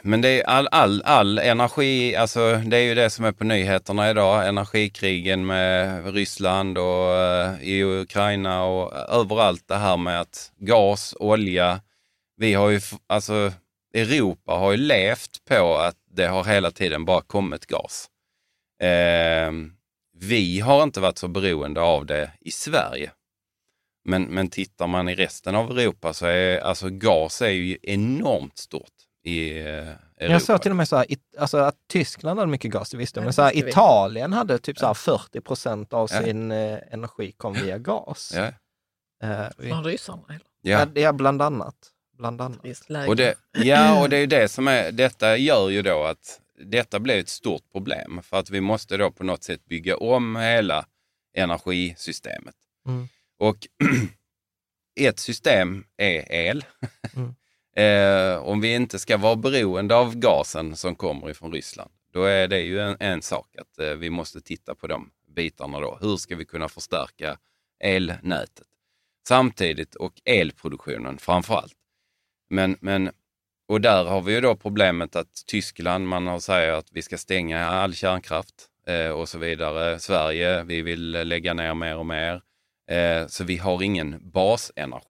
Men det är all, all, all energi, alltså det är ju det som är på nyheterna idag, energikrigen med Ryssland och eh, i Ukraina och eh, överallt det här med att gas, olja, vi har ju, alltså Europa har ju levt på att det har hela tiden bara kommit gas. Eh, vi har inte varit så beroende av det i Sverige. Men, men tittar man i resten av Europa så är alltså gas är ju enormt stort i eh, Europa. Jag såg till och med så här, alltså att Tyskland hade mycket gas, det visste jag, Ja, men så här. Italien hade typ så här 40 procent av sin eh, energi kom via gas. Ja, Eh, Från ryssarna. Eller? ja. ja. bland annat. Bland annat. Och det, ja, och det är ju det som är, detta gör ju då att detta blir ett stort problem för att vi måste då på något sätt bygga om hela energisystemet. Mm. Och ett system är el. Mm eh, om vi inte ska vara beroende av gasen som kommer ifrån Ryssland, då är det ju en, en sak att eh, vi måste titta på de bitarna då. Hur ska vi kunna förstärka elnätet? Samtidigt, och elproduktionen framför allt. Men, men, och där har vi ju då problemet att Tyskland, man har säger att vi ska stänga all kärnkraft eh, och så vidare. Sverige, vi vill lägga ner mer och mer. Eh, så vi har ingen basenergi.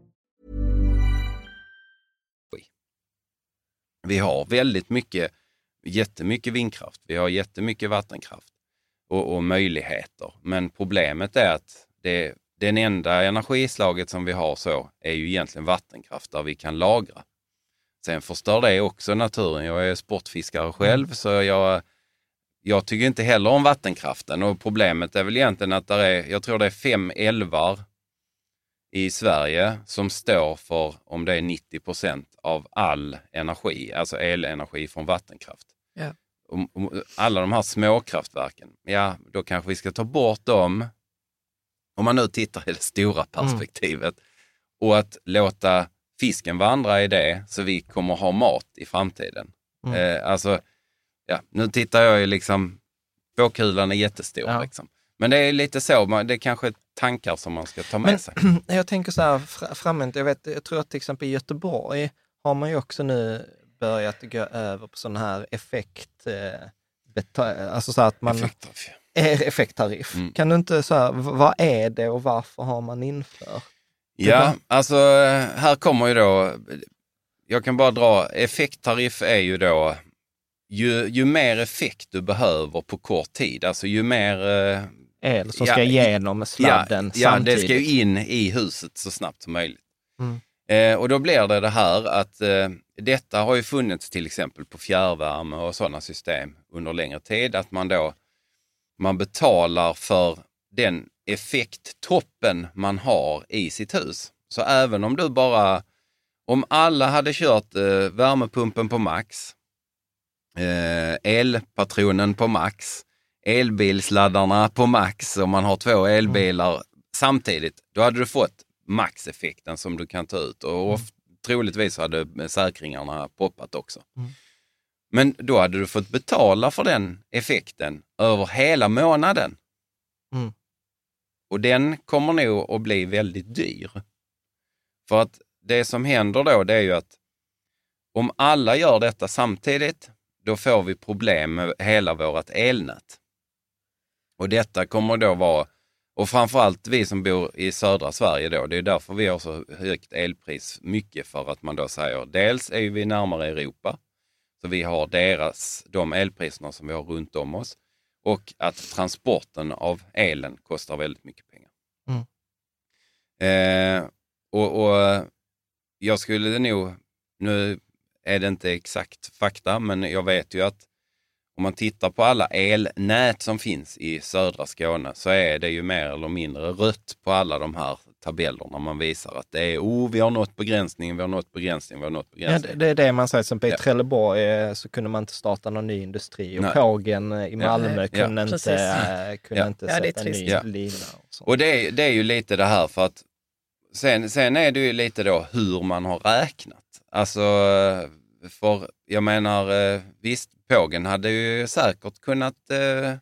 Vi har väldigt mycket, jättemycket vindkraft, vi har jättemycket vattenkraft och, och möjligheter. Men problemet är att det, den enda energislaget som vi har så är ju egentligen vattenkraft där vi kan lagra. Sen förstör det också naturen. Jag är sportfiskare själv så jag, jag tycker inte heller om vattenkraften och problemet är väl egentligen att där är, jag tror det är fem älvar i Sverige som står för, om det är 90 procent av all energi, alltså elenergi från vattenkraft. Ja. Om, om, alla de här småkraftverken, ja, då kanske vi ska ta bort dem, om man nu tittar i det stora perspektivet, och att låta fisken vandra i det, så vi kommer ha mat i framtiden. Mm. Eh, alltså, ja, nu tittar jag ju liksom, spåkulan är jättestor. Ja. Liksom. Men det är lite så, man, det är kanske tankar som man ska ta med Men sig. jag tänker så här fr- framåt, jag, vet, jag tror att till exempel i Göteborg har man ju också nu börjat gå över på sån här effekt, eh, alltså så att man... Effekttariff. Eh, Effekttariff. Mm. Kan du inte så här, v- vad är det och varför har man infört? Ja, alltså eh, här kommer ju då, jag kan bara dra, effekttariff är ju då, ju, ju mer effekt du behöver på kort tid, alltså ju mer... eh, El som ja, ska igenom med sladden ja, ja, det samtidigt. ska ju in i huset så snabbt som möjligt. Mm. Eh, och då blir det det här att eh, detta har ju funnits till exempel på fjärrvärme och sådana system under längre tid, att man då man betalar för den effekttoppen man har i sitt hus. Så även om du bara, om alla hade kört eh, värmepumpen på max, eh, elpatronen på max, elbilsladdarna på max, om man har två elbilar samtidigt, då hade du fått maxeffekten som du kan ta ut och of- troligtvis hade säkringarna poppat också. Men då hade du fått betala för den effekten över hela månaden. Mm. Och den kommer nog att bli väldigt dyr. För att det som händer då, det är ju att om alla gör detta samtidigt, då får vi problem med hela vårt elnät. Och detta kommer då vara, och framförallt vi som bor i södra Sverige då, det är därför vi har så högt elpris, mycket för att man då säger, dels är vi närmare Europa, så vi har deras, de elpriserna som vi har runt om oss, och att transporten av elen kostar väldigt mycket pengar. Mm. Eh, och, och jag skulle nog, nu är det inte exakt fakta, men jag vet ju att om man tittar på alla elnät som finns i södra Skåne så är det ju mer eller mindre rött på alla de här tabellerna man visar att det är, oh, vi har nått begränsningen, vi har nått begränsningen, vi har nått Ja, begränsningen. det, det är det man säger, som i Ja. Trelleborg eh, så kunde man inte starta någon ny industri och Nej. Pågen eh, i Malmö Ja, kunde inte, precis. eh, kunde Ja. inte Ja, sätta en ny. Ja. lina. Och. Och det, är- det är ju lite det här för att sen, sen är det ju lite då hur man har räknat. Alltså, för jag menar, eh, visst, Pågen hade ju säkert kunnat eh,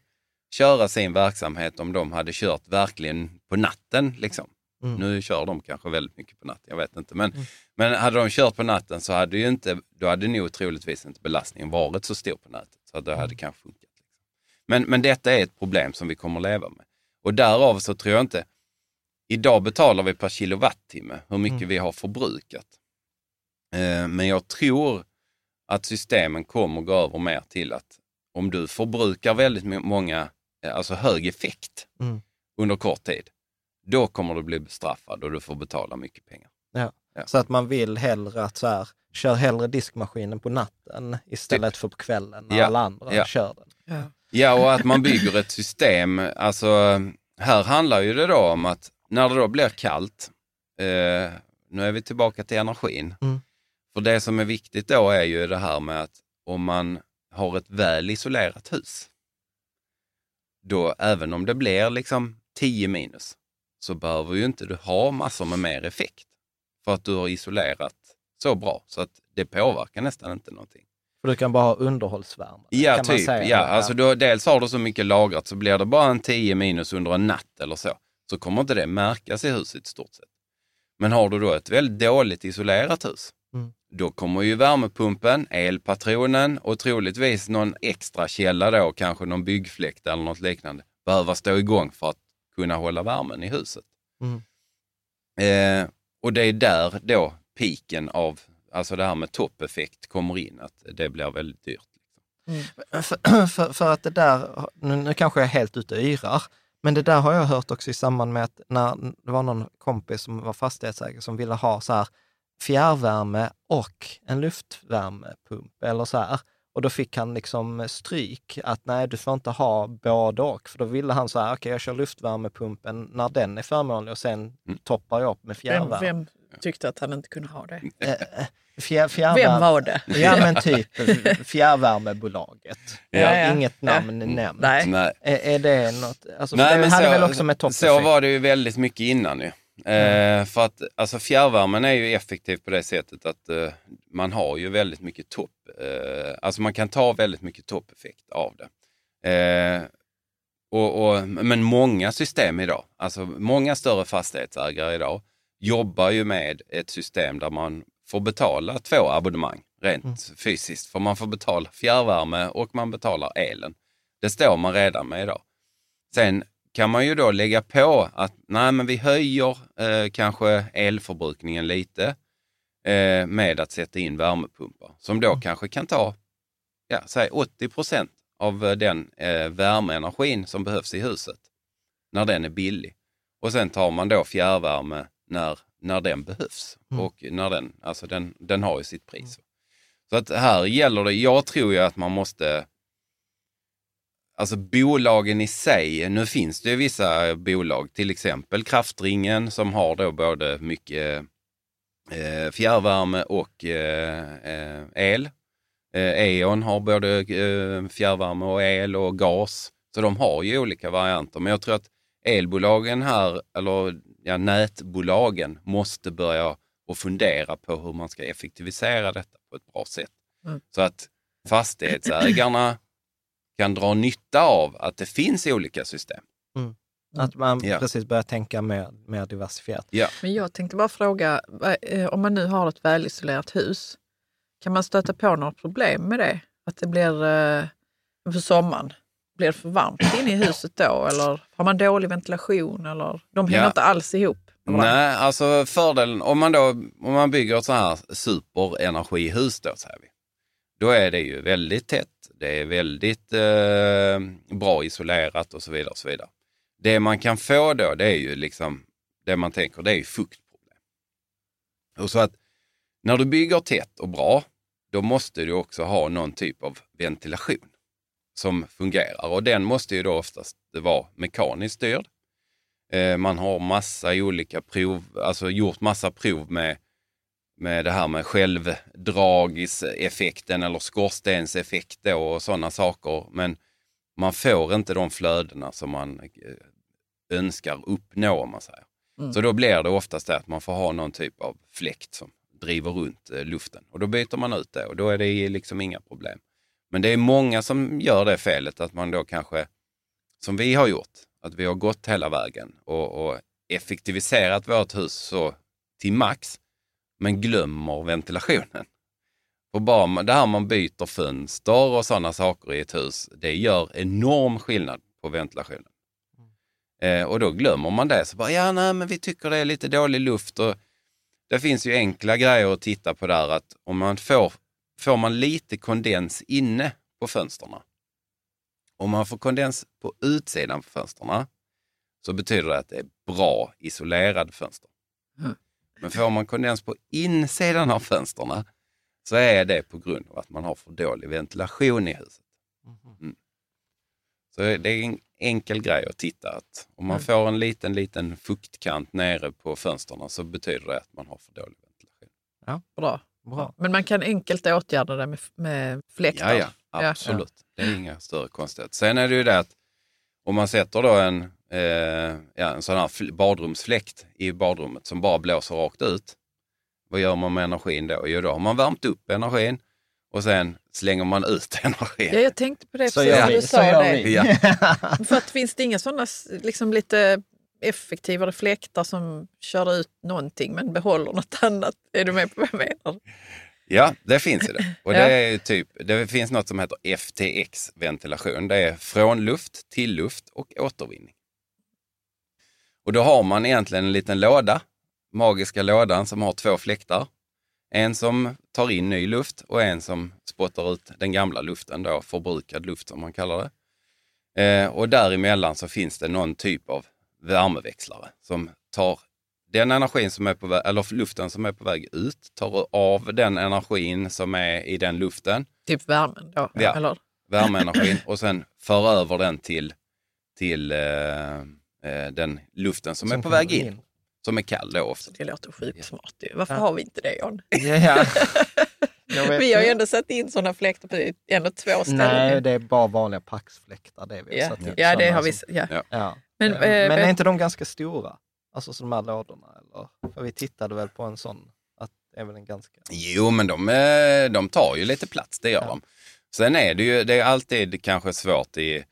köra sin verksamhet om de hade kört verkligen på natten. Liksom. Mm. Nu kör de kanske väldigt mycket på natten, jag vet inte. Men, men hade de kört på natten så hade ju inte, då hade nog troligtvis inte belastningen varit så stor på nätet. Så det hade kanske funkat. Liksom. Men, men detta är ett problem som vi kommer att leva med. Och därav så tror jag inte, idag betalar vi per kilowattimme hur mycket Mm. vi har förbrukat. Eh, men jag tror att systemen kommer gå över mer till att om du förbrukar väldigt må- många, eh, alltså hög effekt Mm. under kort tid, då kommer du bli bestraffad och du får betala mycket pengar. Ja. Ja. Så att man vill hellre att så här, kör hellre diskmaskinen på natten istället för på kvällen när Ja. alla andra Ja. kör den. Ja. Ja, och att man bygger ett system. Alltså, här handlar ju det då om att när det då blir kallt, eh, nu är vi tillbaka till energin. Mm. För det som är viktigt då är ju det här med att om man har ett väl isolerat hus, då även om det blir liksom 10 minus, så behöver ju inte du ha massor med mer effekt. För att du har isolerat så bra så att det påverkar nästan inte någonting. För du kan bara ha underhållsvärme. Ja, kan typ. Ja, alltså då, dels har du så mycket lagrat så blir det bara en 10 minus under en natt eller så, så kommer inte det märkas i huset i stort sett. Men har du då ett väldigt dåligt isolerat hus. Då kommer ju värmepumpen, elpatronen och troligtvis någon extra källa då, kanske någon byggfläkt eller något liknande, behöva stå igång för att kunna hålla värmen i huset. Mm. Eh, och det är där då piken av, alltså det här med toppeffekt kommer in, att det blir väldigt dyrt. För, för, för att det där, nu, nu kanske jag är helt ute och yrar, men det där har jag hört också i samband med att när det var någon kompis som var fastighetsägare som ville ha så här fjärrvärme och en luftvärmepump eller så här. Och då fick han liksom stryk att nej, du får inte ha både och. För då ville han så här, okej jag kör luftvärmepumpen när den är förmånlig och sen toppar jag upp med Vem, fjärrvärme. vem tyckte att han inte kunde ha det? Eh, Fjär, fjärrvärme. Vem var det? Ja men typ fjärrvärmebolaget. Ja. Inget Ja. namn nämnt. Nej. Är, är det något, alltså Nej, det men hade så, väl också med så toppeffekt? var det ju väldigt mycket innan ju. Eh, för att alltså fjärrvärmen är ju effektiv på det sättet att eh, man har ju väldigt mycket topp, eh, alltså man kan ta väldigt mycket toppeffekt av det. Eh, och, och, men många system idag, alltså många större fastighetsägare idag jobbar ju med ett system där man får betala två abonnemang rent fysiskt. För man får betala fjärrvärme och man betalar elen. Det står man redan med idag. Sen kan man ju då lägga på att nej, men vi höjer eh, kanske elförbrukningen lite eh, med att sätta in värmepumpar som då kanske kan ta ja, säg 80 procent av eh, den eh, värmeenergin som behövs i huset när den är billig. Och sen tar man då fjärrvärme när, när den behövs. Mm. Och när den, alltså den, den har ju sitt pris. Så att här gäller det, jag tror ju att man måste Alltså bolagen i sig, nu finns det ju vissa bolag, till exempel Kraftringen som har då både mycket eh, fjärrvärme och eh, eh, el. Eh, E.ON har både eh, fjärrvärme och el och gas. Så de har ju olika varianter. Men jag tror att elbolagen här, eller ja, nätbolagen, måste börja och fundera på hur man ska effektivisera detta på ett bra sätt. Mm. Så att fastighetsägarna kan dra nytta av att det finns olika system. Att man Ja. precis börjar tänka mer, mer diversifierat. Ja. Men jag tänkte bara fråga, eh, om man nu har ett välisolerat hus, kan man stöta på några problem med det? Att det blir eh, för sommaren, blir det för varmt inne i huset då? Eller har man dålig ventilation? Eller, de hänger Ja. inte alls ihop. Nej, alltså fördelen om man då om man bygger ett så här superenergihus då, säger vi. Då är det ju väldigt tätt. Det är väldigt eh, bra isolerat och så vidare. Och så vidare. Det man kan få då, det är ju liksom, det man tänker, det är ju fuktproblem. Och så att när du bygger tätt och bra, då måste du också ha någon typ av ventilation som fungerar. Och den måste ju då oftast vara mekaniskt styrd. Eh, Man har massa olika prov, alltså gjort massa prov med, med det här med självdragiseffekten eller skorstenseffekt och sådana saker. Men man får inte de flödena som man eh, önskar uppnå om man säger. Mm. Så då blir det oftast det att man får ha någon typ av fläkt som driver runt eh, luften och då byter man ut det och då är det liksom inga problem. Men det är många som gör det felet att man då kanske, som vi har gjort, att vi har gått hela vägen och, och effektiviserat vårt hus så till max, men glömmer ventilationen. Och bara det här man byter fönster och sådana saker i ett hus, det gör enorm skillnad på ventilationen. Eh, och då glömmer man det. Så bara, ja, nej, men vi tycker det är lite dålig luft. Och det finns ju enkla grejer att titta på där. Att om man får, får man lite kondens inne på fönstren. Om man får kondens på utsidan på fönstren så betyder det att det är bra isolerade fönster. Mm. Men får man kondens på insidan av fönstren så är det på grund av att man har för dålig ventilation i huset. Mm. Så det är en enkel grej att titta. Att om man får en liten, liten fuktkant nere på fönstren så betyder det att man har för dålig ventilation. Ja, Bra. bra. Men man kan enkelt åtgärda det med, med fläktar. Ja, ja, absolut. Det är inga större konstigheter. Sen är det ju det att om man sätter då en, eh, ja, en sån här fl- badrumsfläkt i badrummet som bara blåser rakt ut. Vad gör man med energin då? Jo, då har man värmt upp energin och sen slänger man ut energin. Ja, jag tänkte på det Så precis när du sa det. Ja. För att finns det inga sådana liksom lite effektivare fläktar som kör ut någonting men behåller något annat? Är du med på vad jag menar? Ja, det finns ju det. Och det, är typ, det finns något som heter FTX-ventilation. Det är från luft till luft och återvinning. Och då har man egentligen en liten låda, magiska lådan som har två fläktar. En som tar in ny luft och en som spottar ut den gamla luften, då, förbrukad luft som man kallar det. Eh, och däremellan så finns det någon typ av värmeväxlare som tar den energin som är på väg, eller luften som är på väg ut, tar av den energin som är i den luften, Typ värmen då? Ja. Eller? värmeenergin, och sen för över den till, till eh, eh, den luften som, är på väg in, som är kall då ofta. Det låter sjukt smart ju. Varför Ja. har vi inte det John? Ja, Vi har ju inte. ändå satt in sådana fläktar på ändå två ställen. Nej, det är bara vanliga paxfläktar. Det vi har ja, satt in. ja, det har vi. som- Ja. Ja. Ja. Men, eh, men är eh, inte de ganska stora? Alltså så de här lådorna? Eller? För vi tittade väl på en sån, att det är väl en ganska... Jo, men de, de tar ju lite plats, det gör Ja. de. Sen är det ju, det är alltid kanske svårt i,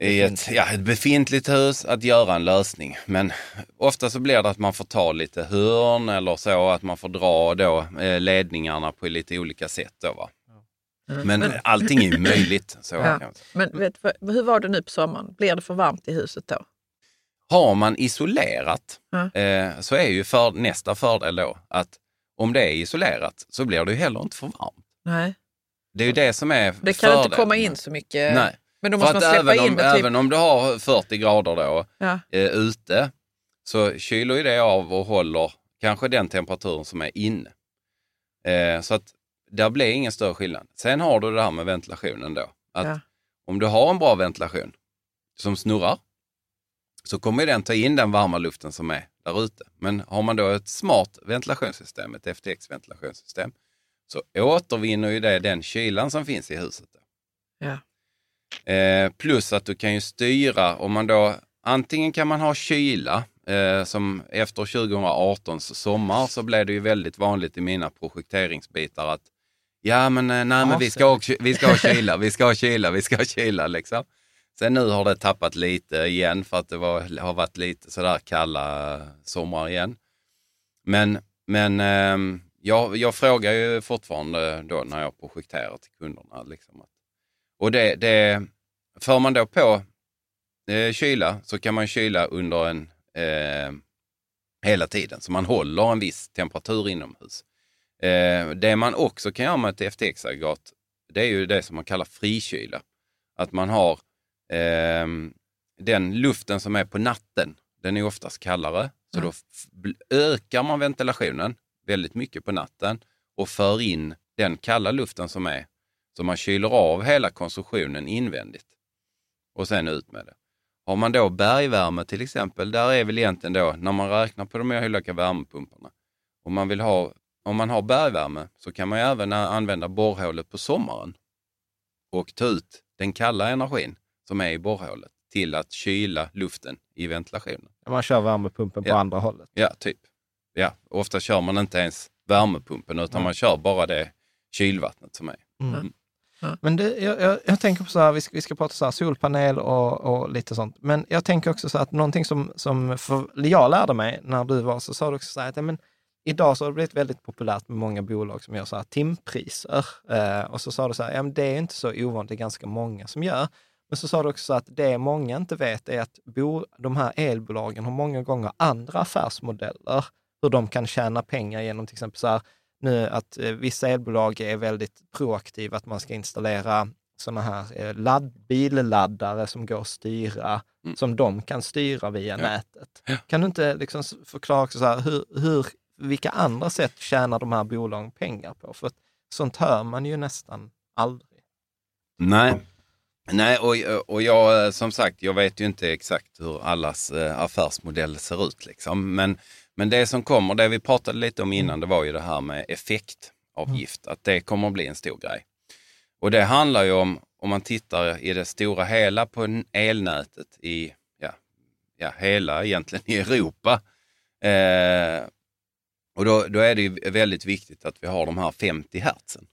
i ett, ja, ett befintligt hus att göra en lösning. Men ofta så blir det att man får ta lite hörn eller så, att man får dra då eh, ledningarna på lite olika sätt. Då, va? Mm. Men, Men- allting är ju möjligt. Så Ja. Men vet, hur var det nu på sommaren? Blir det för varmt i huset då? Har man isolerat Ja. eh, så är ju för, nästa fördel då att om det är isolerat så blir det ju heller inte för varmt. Nej, Det är ju det som är det kan inte fördelen. komma in så mycket. Nej. Men då För måste man släppa även in om, med typ... även om du har 40 grader då Ja. eh, ute så kyler ju det av och håller kanske den temperaturen som är inne. Eh, så att där blir ingen större skillnad. Sen har du det här med ventilationen då. Att Ja. om du har en bra ventilation som snurrar så kommer den ta in den varma luften som är där ute. Men har man då ett smart ventilationssystem, ett FTX-ventilationssystem, så återvinner ju det den kylan som finns i huset. Då. Ja. Eh, plus att du kan ju styra, om man då, antingen kan man ha kyla, eh, som efter 2018 sommar så blev det ju väldigt vanligt i mina projekteringsbitar att ja men eh, nej men vi ska, ha, vi ska ha kyla, vi ska ha kyla, vi ska ha kyla liksom. Sen nu har det tappat lite igen för att det var, har varit lite sådär kalla somrar igen. Men, men ehm, jag, jag frågar ju fortfarande då när jag projekterar till kunderna. Liksom att, och det, det, för man då på eh, kyla så kan man kyla under en eh, hela tiden, så man håller en viss temperatur inomhus. Eh, det man också kan göra med ett FTX-aggregat, det är ju det som man kallar frikyla. Att man har eh, den luften som är på natten, den är oftast kallare. Så Mm. då ökar man ventilationen väldigt mycket på natten och för in den kalla luften som är. Så man kyler av hela konsumtionen invändigt och sen ut med det. Har man då bergvärme till exempel, där är väl egentligen då, när man räknar på de här olika värmepumparna, om man, vill ha, om man har bergvärme så kan man ju även använda borrhålet på sommaren och ta ut den kalla energin som är i borrhålet till att kyla luften i ventilationen. Man kör värmepumpen på Ja. andra hållet. Ja, typ. Ja, ofta kör man inte ens värmepumpen utan Nej. man kör bara det kylvattnet som är. Mm. Men det, jag, jag, jag tänker på så här, vi ska, vi ska prata så här, solpanel och, och lite sånt. Men jag tänker också så här att någonting som, som för, jag lärde mig när du var, så sa du också så här, att ja, men, idag så har det blivit väldigt populärt med många bolag som gör så här timpriser. Eh, och så sa du så här, ja men det är inte så ovanligt, det är ganska många som gör. Men så sa du också att det många inte vet är att bo, de här elbolagen har många gånger andra affärsmodeller, hur de kan tjäna pengar genom till exempel så här, nu att eh, vissa elbolag är väldigt proaktiva, att man ska installera sådana här eh, ladd, billaddare som går att styra, Mm. som de kan styra via nätet. Kan du inte liksom förklara så här, hur, hur, vilka andra sätt tjänar de här bolagen pengar på? För sånt hör man ju nästan aldrig. Nej, Nej och, och jag eh, som sagt, jag vet ju inte exakt hur allas affärsmodell ser ut. Liksom. Men, men det som kommer, det vi pratade lite om innan, det var ju det här med effektavgift, att det kommer att bli en stor grej. Och det handlar ju om, om man tittar i det stora hela på elnätet i ja, ja, hela egentligen i Europa. Eh, och då, då är det ju väldigt viktigt att vi har de här 50 hertzen.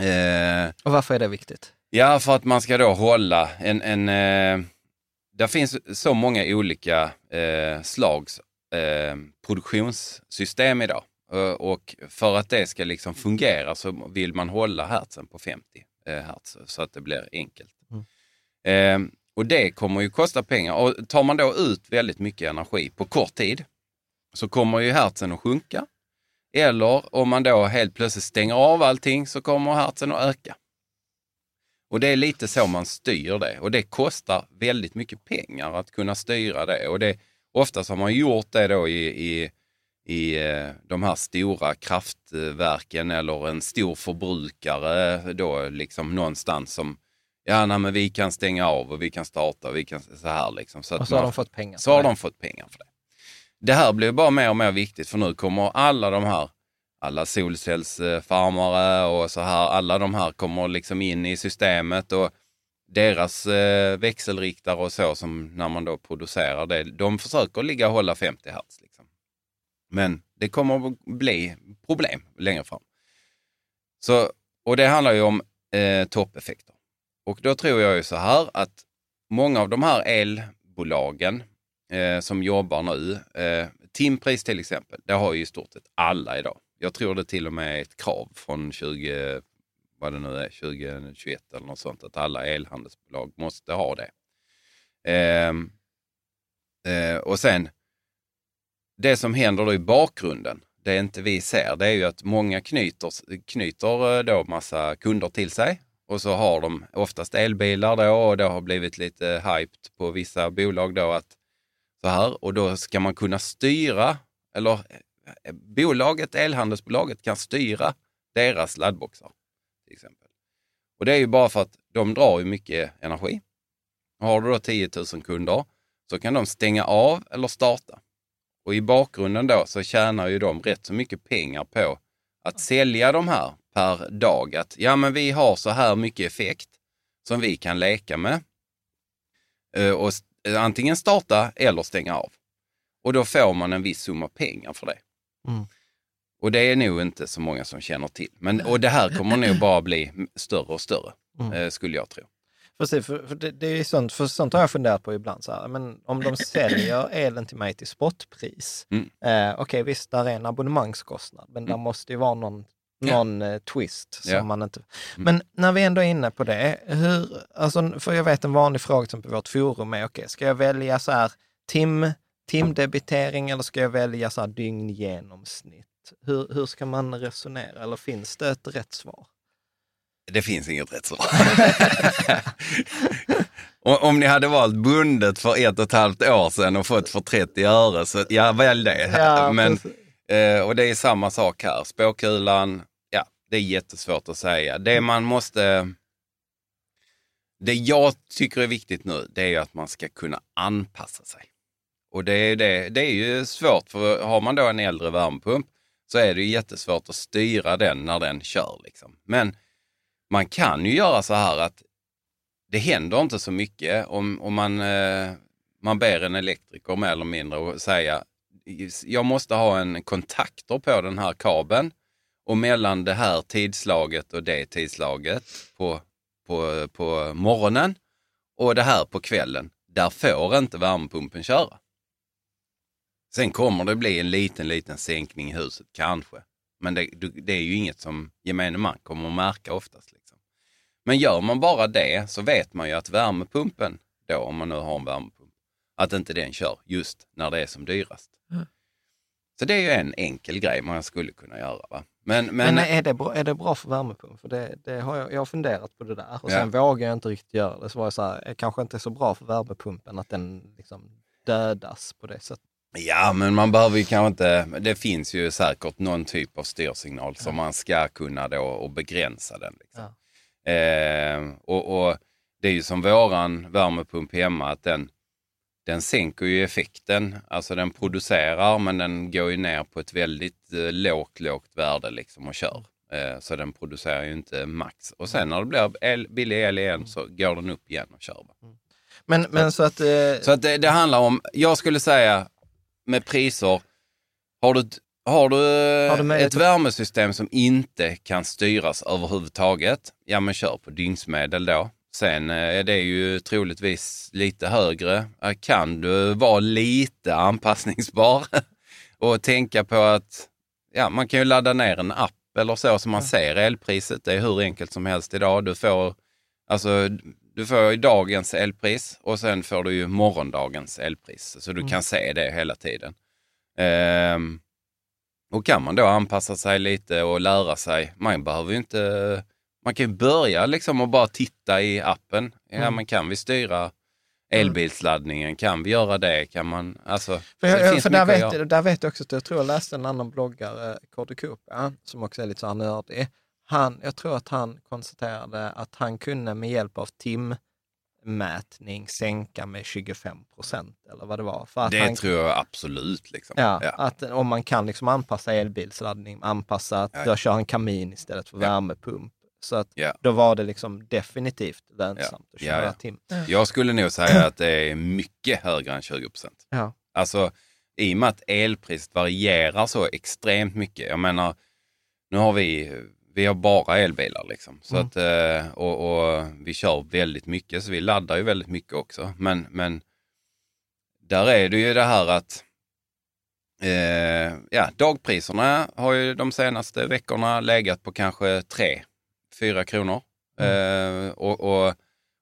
Eh, Och varför är det viktigt? Ja, för att man ska då hålla en... en eh, det finns så många olika eh, slags eh, produktionssystem idag. Eh, och för att det ska liksom fungera så vill man hålla hertzen på 50 eh, hertz så att det blir enkelt. Eh, och det kommer ju kosta pengar. Och tar man då ut väldigt mycket energi på kort tid så kommer ju hertzen att sjunka. Eller om man då helt plötsligt stänger av allting så kommer hertzen att öka. Och det är lite så man styr det och det kostar väldigt mycket pengar att kunna styra det. Och det, oftast har man gjort det då i, i, i eh, de här stora kraftverken eller en stor förbrukare då liksom någonstans som, ja nej, men vi kan stänga av och vi kan starta och vi kan så här liksom. Så, Och så har man- de fått pengar Så har det. de fått pengar för det. Det här blir bara mer och mer viktigt för nu kommer alla de här alla solcellsfarmare och så här, alla de här kommer liksom in i systemet och deras eh, växelriktare och så som när man då producerar det, de försöker ligga och hålla 50 hertz. Liksom. Men det kommer att bli problem längre fram. Så, och det handlar ju om eh, toppeffekter. Och då tror jag ju så här att många av de här elbolagen eh, som jobbar nu, eh, timpris till exempel, det har ju i stort sett alla idag. Jag tror det till och med är ett krav från 20, vad det nu är, 2021 eller något sånt, att alla elhandelsbolag måste ha det. Ehm, eh, och sen, det som händer då i bakgrunden, det inte vi ser, det är ju att många knyter, knyter eh, då massa kunder till sig och så har de oftast elbilar då och det har blivit lite hyped på vissa bolag då att så här och då ska man kunna styra, eller eh, bolaget, elhandelsbolaget kan styra deras laddboxar till exempel. Och det är ju bara för att de drar ju mycket energi. Har du då 10 000 kunder så kan de stänga av eller starta. Och i bakgrunden då så tjänar ju de rätt så mycket pengar på att sälja de här per dag. Att ja, men vi har så här mycket effekt som vi kan leka med. Eh, och eh, antingen starta eller stänga av. Och då får man en viss summa pengar för det. Mm. Och det är nog inte så många som känner till. Men, och det här kommer nog bara bli större och större, Mm. eh, skulle jag tro. Precis, för, för det, det är sånt, för sånt har jag funderat på ibland. Så här, men om de säljer elen till mig till spotpris, Mm. eh, okej visst, där är en abonnemangskostnad, men där måste ju vara någon, någon eh, twist som. Mm. man inte... Men när vi ändå är inne på det, hur, alltså, för jag vet en vanlig fråga som på vårt forum är, okej, ska jag välja så här tim, timdebitering eller ska jag välja så här dygngenomsnitt? Hur, hur ska man resonera, eller finns det ett rätt svar? Det finns inget rätt svar. Om ni hade valt bundet för ett och ett halvt år sedan och fått för 30 öre, så ja, välj det. Ja, Men, eh, och det är samma sak här. Spåkulan, ja, det är jättesvårt att säga. Det man måste... Det jag tycker är viktigt nu, det är att man ska kunna anpassa sig. Och det är, det, det är ju svårt, för har man då en äldre värmepump så är det ju jättesvårt att styra den när den kör. Liksom. Men man kan ju göra så här att det händer inte så mycket om, om man, eh, man ber en elektriker mer eller mindre och säga jag måste ha en kontaktor på den här kabeln Och mellan det här tidslaget och det tidslaget på, på, på morgonen och det här på kvällen, där får inte värmepumpen köra. Sen kommer det bli en liten, liten sänkning i huset, kanske. Men det, det är ju inget som gemene man kommer att märka oftast. Liksom. Men gör man bara det så vet man ju att värmepumpen, då, om man nu har en värmepump, att inte den kör just när det är som dyrast. Mm. Så det är ju en enkel grej man skulle kunna göra. Va? Men, men, Men, är, det bra, är det bra för värmepump? För det, det har jag, jag har funderat på det där och Ja. sen vågar jag inte riktigt göra det. Så var jag så här, det kanske inte är så bra för värmepumpen att den liksom dödas på det sättet. Ja, men man behöver ju kanske inte... Det finns ju säkert någon typ av styrsignal som man ska kunna då och begränsa den. Liksom. Eh, och, och det är ju som våran värmepump hemma, att den, den sänker ju effekten. Alltså den producerar, men den går ju ner på ett väldigt eh, lågt, lågt värde liksom och kör. Eh, så den producerar ju inte max. Och sen när det blir el, billig el igen så går den upp igen och kör. Va? Men, men så att... Eh, Så att det, det handlar om, jag skulle säga med priser, har du, har du, Har du ett värmesystem som inte kan styras överhuvudtaget, ja men kör på dygnsmedel då. Sen eh, är det ju troligtvis lite högre. Eh, Kan du vara lite anpassningsbar och tänka på att ja, man kan ju ladda ner en app eller så så man ser elpriset. Det är hur enkelt som helst idag. Du får, alltså, du får ju dagens elpris och sen får du ju morgondagens elpris. Så du Mm. kan se det hela tiden. Ehm, och kan man då anpassa sig lite och lära sig. Man behöver ju inte, man kan ju börja liksom och bara titta i appen. Ja, Mm. men kan vi styra elbilsladdningen? Kan vi göra det? Kan man, alltså, För, jag, för där, vet, där vet jag också att jag tror jag läste en annan bloggare, Kåre Kupa, som också är lite så här nördig. Han, jag tror att han konstaterade att han kunde med hjälp av timmätning sänka med 25 procent eller vad det var. För att Det han, tror jag absolut. Liksom. Ja, Ja. att om man kan liksom anpassa elbilsladdning, anpassa att Ja. jag kör en kamin istället för Ja. värmepump. Så att Ja. då var det liksom definitivt lönsamt att Ja, köra ja. tim. Jag skulle nog säga att det är mycket högre än 20 procent. Ja. Alltså, i och med att elpriset varierar så extremt mycket. Jag menar, nu har vi, vi har bara elbilar liksom. Så Mm. att, eh, och, och vi kör väldigt mycket, så vi laddar ju väldigt mycket också. Men, men där är det ju det här att eh, ja, dagpriserna har ju de senaste veckorna legat på kanske 3-4 kronor. Eh, och, och,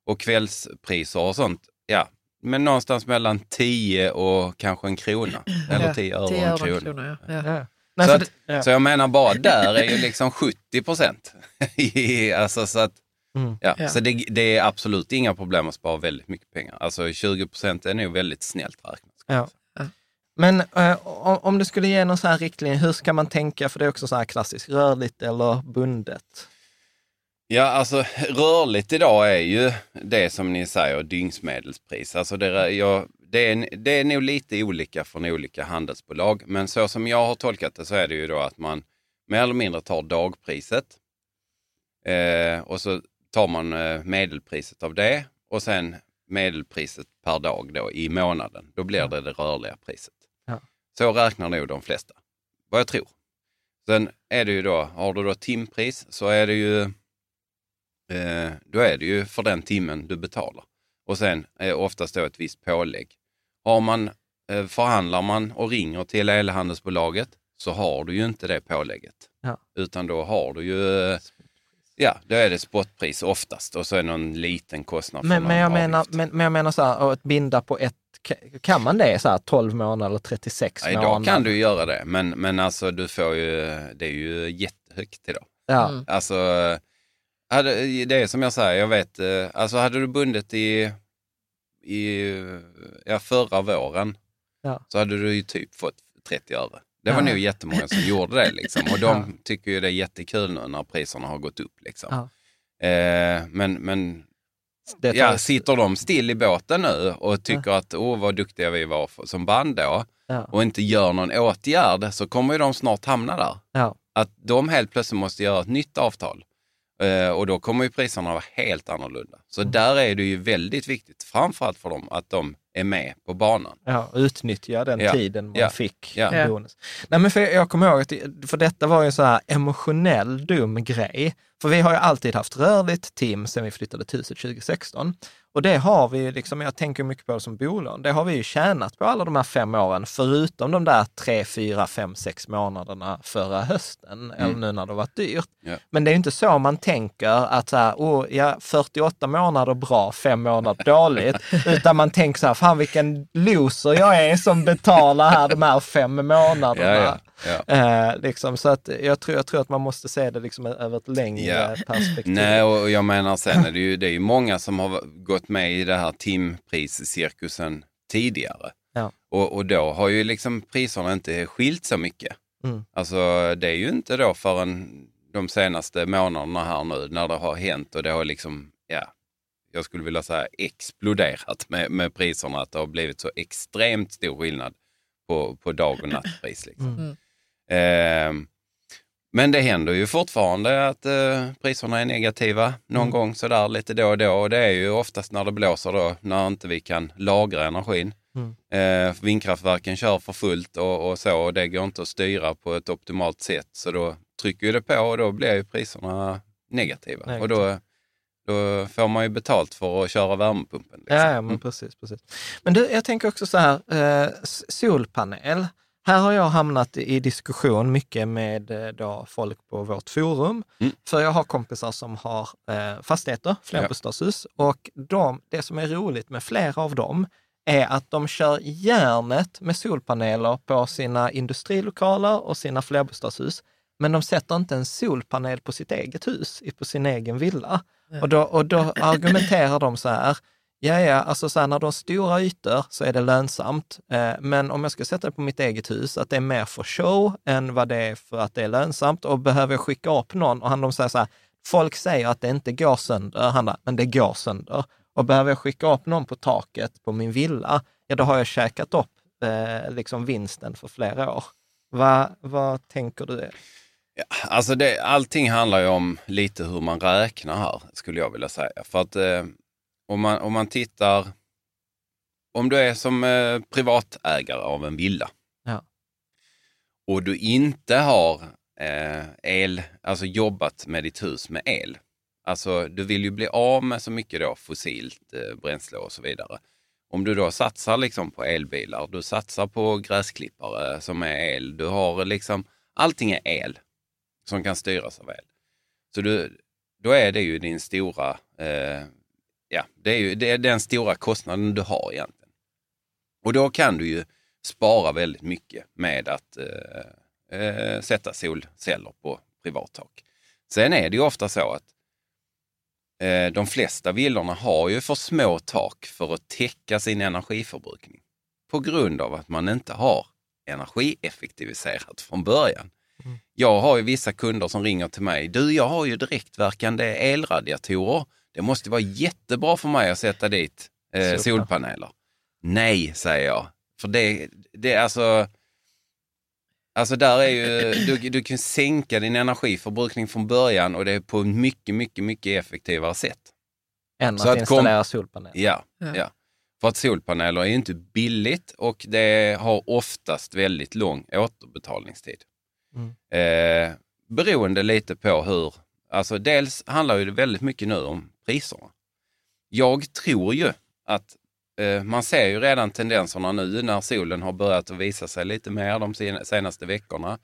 och kvällspriser och sånt, ja, men någonstans mellan 10 och kanske en krona. Eller Ja, 10 öre och 10 en krona. kronor, ja. Ja. Nej, Så, att, det- ja. så jag menar bara där är ju liksom 70 procent. alltså, så att, Mm. ja, Ja. Så det, det är absolut inga problem att spara väldigt mycket pengar. Alltså 20 procent är nog väldigt snällt räknat. Ja. Men eh, om, du skulle ge någon så här riktlinje, hur ska man tänka? För det är också så här klassiskt, rörligt eller bundet. Ja, alltså rörligt idag är ju det som ni säger dygnsmedelspris. Alltså det, är- jag, det, är, det är nog lite olika från olika handelsbolag, men så som jag har tolkat det så är det ju då att man mer eller mindre tar dagpriset eh, och så tar man eh, medelpriset av det och sen medelpriset per dag då i månaden. Då blir det det rörliga priset. Ja. Så räknar nog de flesta, vad jag tror. Sen är det ju då, har du då timpris så är det ju eh, då är det ju för den timmen du betalar. Och sen är oftast då ett visst pålägg. Har man, eh, förhandlar man och ringer till elhandelsbolaget så har du ju inte det pålägget. Ja. Utan då har du ju, ja, då är det spotpris oftast och så är det någon liten kostnad Men, men, jag menar, men, men jag menar så här, att binda på ett, kan man det så här 12 månader eller 36 Ja, idag månader? kan du göra det, men, men alltså du får ju, det är ju jättehögt idag. Ja. Mm. Alltså, hade, det är som jag säger, jag vet, eh, alltså hade du bundit i, i ja, förra våren Ja. så hade du ju typ fått 30 öre. Det var Ja. nog jättemånga som gjorde det liksom. Och de Ja. tycker ju det är jättekul nu när priserna har gått upp liksom. Ja. Eh, men men tar- ja, sitter de still i båten nu och tycker att åh vad duktiga vi var för, som band då Ja. och inte gör någon åtgärd så kommer ju de snart hamna där Ja. att de helt plötsligt måste göra ett nytt avtal. Eh, och då kommer ju priserna vara helt annorlunda. Så Mm. där är det ju väldigt viktigt, framförallt för dem, att de är med på banan. Ja, utnyttja den Ja, tiden man ja, fick ja. i bonus. Nej, men för jag kommer ihåg att, för detta var ju en så här emotionell dum grej. För vi har ju alltid haft rörligt team sedan vi flyttade till huset 2016. Och det har vi, liksom, jag tänker mycket på det som bolån, det har vi ju tjänat på alla de här fem åren, förutom de där tre, fyra, fem, sex månaderna förra hösten, eller nu när det varit dyrt. Ja. Men det är inte så man tänker att så här, oh, ja, 48 månader bra, fem månader dåligt. utan man tänker så här, fan vilken loser jag är som betalar här de här fem månaderna. Ja, ja, ja. Eh, liksom, så att jag tror, jag tror att man måste se det liksom över ett längre Ja. perspektiv. Nej, och jag menar sen är det ju, det är ju många som har gått med i det här timpriscirkusen tidigare. Ja. Och, och då har ju liksom priserna inte skilt så mycket. Mm. Alltså det är ju inte då förrän de senaste månaderna här nu när det har hänt och det har liksom, ja, jag skulle vilja säga exploderat med, med priserna. Att det har blivit så extremt stor skillnad på, på dag och nattpris. Liksom. Ehm, men det händer ju fortfarande att eh, priserna är negativa någon gång sådär lite då och då. Och det är ju oftast när det blåser då, när inte vi kan lagra energin. Mm. Eh, vindkraftverken kör för fullt och, och så och det går inte att styra på ett optimalt sätt. Så då trycker ju det på och då blir ju priserna negativa. Negativa. Och då, då får man ju betalt för att köra värmepumpen. Liksom. Ja, ja, men precis, precis. Men du, jag tänker också så här, eh, solpanel. Här har jag hamnat i diskussion mycket med eh, då folk på vårt forum. Mm. För jag har kompisar som har eh, fastigheter, flerbostadshus. Och de, det som är roligt med flera av dem är att de kör järnet med solpaneler på sina industrilokaler och sina flerbostadshus. Men de sätter inte en solpanel på sitt eget hus, i- på sin egen villa. Och då, och då argumenterar de så här, ja, ja, alltså så här, när du har stora ytor så är det lönsamt. Eh, men om jag ska sätta det på mitt eget hus, att det är mer för show än vad det är för att det är lönsamt. Och behöver jag skicka upp någon, och han de säger så här, folk säger att det inte går sönder, han bara, men det går sönder. Och behöver jag skicka upp någon på taket på min villa, ja då har jag käkat upp eh, liksom vinsten för flera år. Va, vad tänker du? Ja, alltså det, allting handlar ju om lite hur man räknar här, skulle jag vilja säga. För att eh, om, man, om man tittar, om du är som eh, privatägare av en villa Ja. och du inte har eh, el, alltså jobbat med ditt hus med el. Alltså du vill ju bli av med så mycket då fossilt eh, bränsle och så vidare. Om du då satsar liksom på elbilar, du satsar på gräsklippare som är el, du har liksom, allting är el som kan styras av el. Så du, då är det ju din stora, eh, ja, det är ju det är den stora kostnaden du har egentligen. Och då kan du ju spara väldigt mycket med att eh, eh, sätta solceller på privat tak. Sen är det ju ofta så att eh, de flesta villorna har ju för små tak för att täcka sin energiförbrukning. På grund av att man inte har energieffektiviserat från början. Jag har ju vissa kunder som ringer till mig. Du, jag har ju direktverkande elradiatorer. Det måste vara jättebra för mig att sätta dit eh, Solpa- solpaneler. Nej, säger jag. För det, det är alltså... Alltså där är ju, du, du kan sänka din energiförbrukning från början och det är på ett mycket, mycket, mycket effektivare sätt. Än att, att installera kom- solpaneler? Ja, Ja. ja. För att solpaneler är ju inte billigt och det har oftast väldigt lång återbetalningstid. Mm. Eh, beroende lite på hur, alltså dels handlar ju det väldigt mycket nu om priserna. Jag tror ju att eh, man ser ju redan tendenserna nu när solen har börjat att visa sig lite mer de sen- senaste veckorna.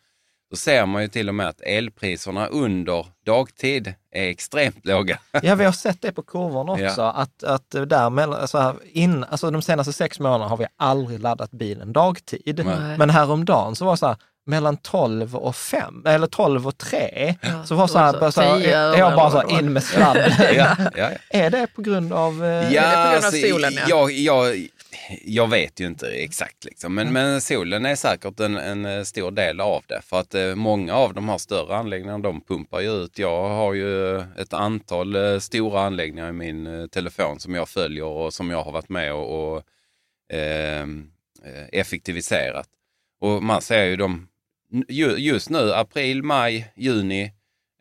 Då ser man ju till och med att elpriserna under dagtid är extremt låga. Ja, vi har sett det på kurvorna också. Ja. Att, att där mellan, alltså här, in, alltså de senaste sex månaderna har vi aldrig laddat bilen dagtid. Nej. Men häromdagen så var det så här, mellan 12 och 5, eller 12 och 3, Ja, så var så här, bara så så här, jag bara så här, in med sladden. ja, ja, ja. Är det på grund av... eh, det på grund av solen, ja? Jag, jag, jag vet ju inte exakt, liksom. men, men solen är säkert en, en eh, stor del av det. För att eh, många av de här större anläggningarna, de pumpar ju ut. Jag har ju ett antal eh, stora anläggningar i min eh, telefon som jag följer och som jag har varit med och, och eh, effektiviserat. Och man ser ju ju- just nu, april, maj, juni,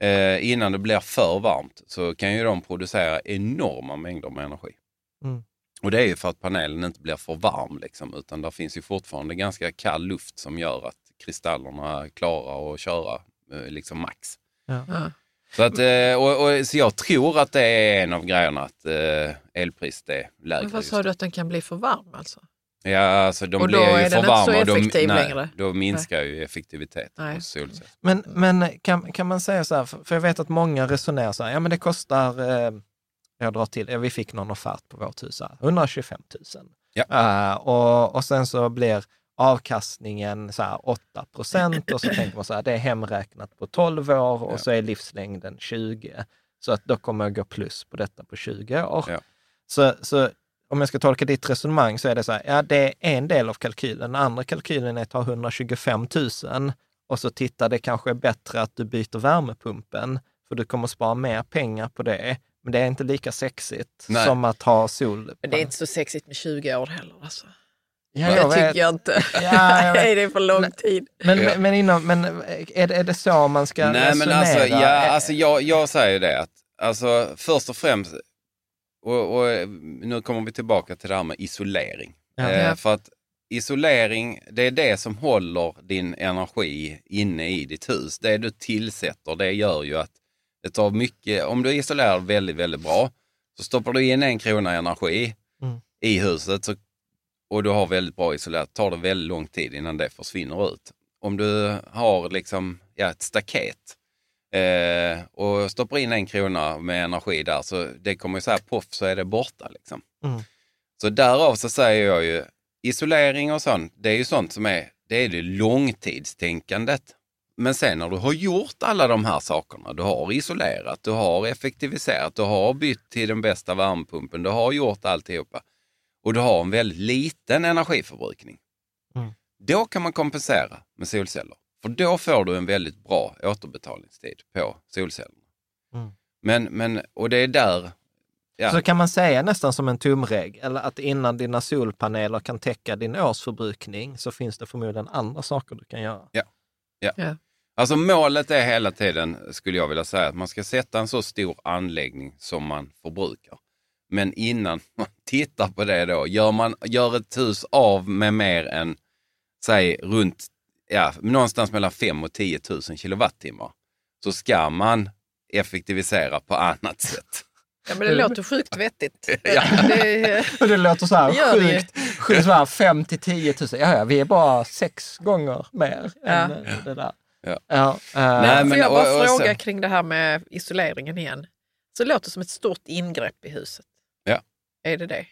eh, innan det blir för varmt, så kan ju de producera enorma mängder med energi. Mm. Och det är ju för att panelen inte blir för varm liksom, utan det finns ju fortfarande ganska kall luft som gör att kristallerna klarar att köra eh, liksom max. Ja. Ja. Så, att, eh, och, och, så jag tror att det är en av grejerna att eh, elpriset är lägre. Men vad sa du att den kan bli för varm alltså? Ja, alltså de Och då blir ju är för den inte varma så och då, effektiv nej, längre? då minskar ju effektiviteten Nej. hos solceller. Men, men kan, kan man säga så här, för jag vet att många resonerar så här, ja men det kostar, eh, jag drar till, ja, vi fick någon offert på vårt hus här, 125 000. Ja. Eh, och, och sen så blir avkastningen så här 8 procent och så tänker man så här, det är hemräknat på 12 år och Ja. så är livslängden 20. Så att då kommer jag gå plus på detta på 20 år. Ja. Så, så om jag ska tolka ditt resonemang så är det så här, ja det är en del av kalkylen. Den andra kalkylen är att ta 125 000 och så titta, det kanske är bättre att du byter värmepumpen, för du kommer spara mer pengar på det. Men det är inte lika sexigt Nej. som att ha sol. Men det är inte så sexigt med 20 år heller. Alltså. Ja, det jag vet. tycker jag inte. Ja, jag det är för lång tid. Men, Ja. men, men, inom, men är, det, är det så man ska Nej, men resonera? alltså, ja, Eh, alltså jag, jag säger ju det att alltså, först och främst, och, och nu kommer vi tillbaka till det här med isolering. Ja. Eh, för att isolering, det är det som håller din energi inne i ditt hus. Det du tillsätter, det gör ju att det tar mycket, om du isolerar väldigt, väldigt bra, så stoppar du in en krona energi Mm. i huset så, och du har väldigt bra isolerat, tar det väldigt lång tid innan det försvinner ut. Om du har liksom, ja, ett staket eh, och stoppar in en krona med energi där, så det kommer ju så här poff så är det borta. Liksom. Mm. Så därav så säger jag ju, isolering och sånt, det är ju sånt som är, det är det långtidstänkandet. Men sen när du har gjort alla de här sakerna, du har isolerat, du har effektiviserat, du har bytt till den bästa värmepumpen, du har gjort alltihopa och du har en väldigt liten energiförbrukning. Mm. Då kan man kompensera med solceller. För då får du en väldigt bra återbetalningstid på solcellerna. Mm. Men, men, och det är där, ja, Så kan man säga nästan som en tumregel, eller att innan dina solpaneler kan täcka din årsförbrukning så finns det förmodligen andra saker du kan göra. Alltså målet är hela tiden, skulle jag vilja säga, att man ska sätta en så stor anläggning som man förbrukar. Men innan man tittar på det då, gör man gör ett hus av med mer än, säg runt, ja, någonstans mellan 5 och 10 000 kilowattimmar, så ska man effektivisera på annat sätt. Ja, men det låter sjukt vettigt. Ja. Det, Och det låter så här Gör sjukt, sjukt så här 5 till 10 000. Ja, ja, vi är bara sex gånger mer Ja. än eh, det där. Ja. Ja, eh, Nej, Får men- jag bara och- och fråga sen- kring det här med isoleringen igen? Så det låter som ett stort ingrepp i huset. Ja. Är det det?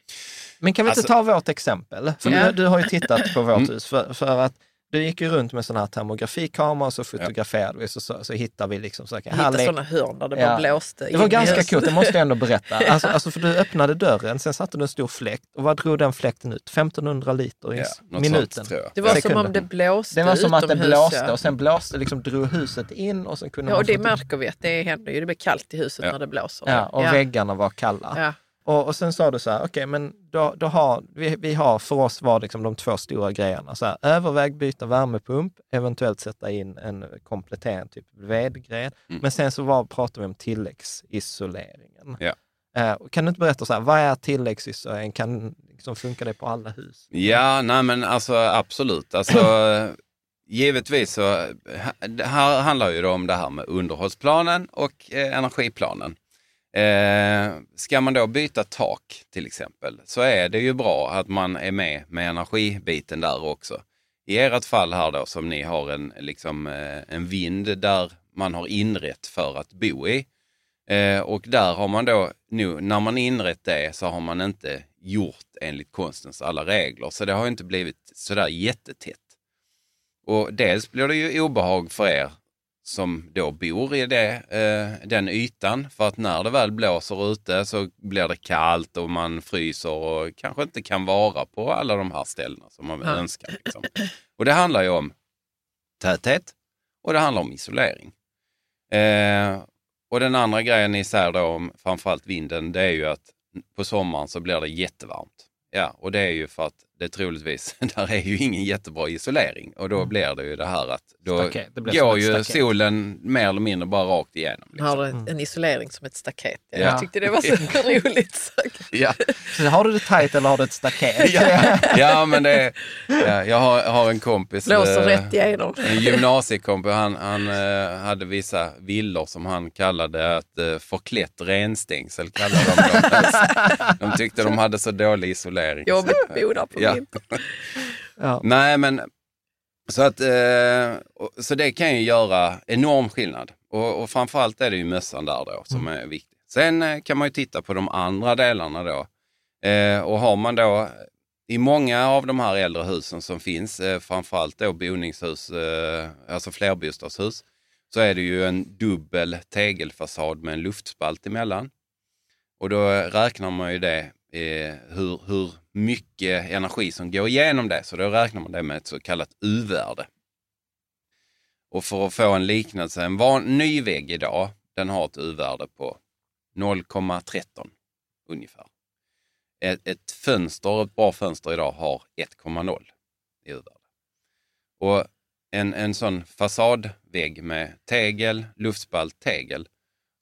Men kan vi inte Alltså- ta vårt exempel? För Ja. du, du har ju tittat på vårt Mm. hus. För, för att du gick ju runt med sån här termografikamera och så fotograferade vi så, så, så hittade vi liksom så hittade lek- sådana hörn där det Ja. bara blåste. Det var ganska coolt, det måste jag ändå berätta. Alltså, alltså för du öppnade dörren, sen satte du en stor fläkt. Och vad drog den fläkten ut? 1500 liter i Ja, minuten. sånt. Det var som Sekunden. om det blåste Det var som att det blåste ja. och sen blåste, liksom drog huset in och sen kunde Ja, man och det märker vi att det händer ju. Det blir kallt i huset Ja. när det blåser. Ja, och ja. väggarna var kalla. Och, och sen sa du så här, okej, men då, då har vi, vi har, för oss var liksom de två stora grejerna, så här, överväg byta värmepump, eventuellt sätta in en kompletterande typ vedgren. Mm. Men sen så var, pratade vi om tilläggsisoleringen. Ja. Eh, kan du inte berätta, så här, vad är tilläggsisolering? Kan liksom, funkar det på alla hus? Ja, nej men alltså absolut. Alltså, givetvis så, det här handlar ju då om det här med underhållsplanen och eh, energiplanen. Eh, ska man då byta tak till exempel så är det ju bra att man är med med energibiten där också. I ert fall här då som ni har en, liksom, eh, en vind där man har inrett för att bo i. Eh, och där har man då, nu, när man inrett det så har man inte gjort enligt konstens alla regler. Så det har inte blivit sådär jättetätt. Och dels blir det ju obehag för er som då bor i det, eh, den ytan. För att när det väl blåser ute så blir det kallt och man fryser och kanske inte kan vara på alla de här ställena som man Ja. önskar. Liksom. Och det handlar ju om täthet och det handlar om isolering. Eh, och den andra grejen ni säger då om framförallt vinden, det är ju att på sommaren så blir det jättevarmt. Ja, och det är ju för att det troligtvis, där är ju ingen jättebra isolering och då blir det ju det här att då Staket, går ju staket. solen mer eller mindre bara rakt igenom. Den har Liksom. en, en isolering som ett staket. Ja. Ja. Jag tyckte det var så roligt sagt. Ja. Så har du det tajt eller har du ett staket? Ja, ja men det ja, jag har, har en kompis, Blåser eh, rätt igenom. en gymnasiekompis, han, han eh, hade vissa villor som han kallade ett eh, förklätt renstängsel. Kallade de, dem. de tyckte de hade så dålig isolering. Jobbigt att bo där på Ja. Ja. Nej, men så att eh, så det kan ju göra enorm skillnad. Och, och framförallt är det ju mössan där då som är viktig. Sen eh, kan man ju titta på de andra delarna då. Eh, och har man då i många av de här äldre husen som finns, eh, framförallt då boningshus, eh, alltså flerbostadshus, så är det ju en dubbel tegelfasad med en luftspalt emellan. Och då räknar man ju det, eh, hur, hur mycket energi som går igenom det. Så då räknar man det med ett så kallat U-värde. Och för att få en liknelse, en van, ny vägg idag, den har ett U-värde på 0,13 ungefär. Ett, ett fönster, ett bra fönster idag har 1,0 i U-värde. Och en, en sån fasadvägg med tegel, luftspalt tegel,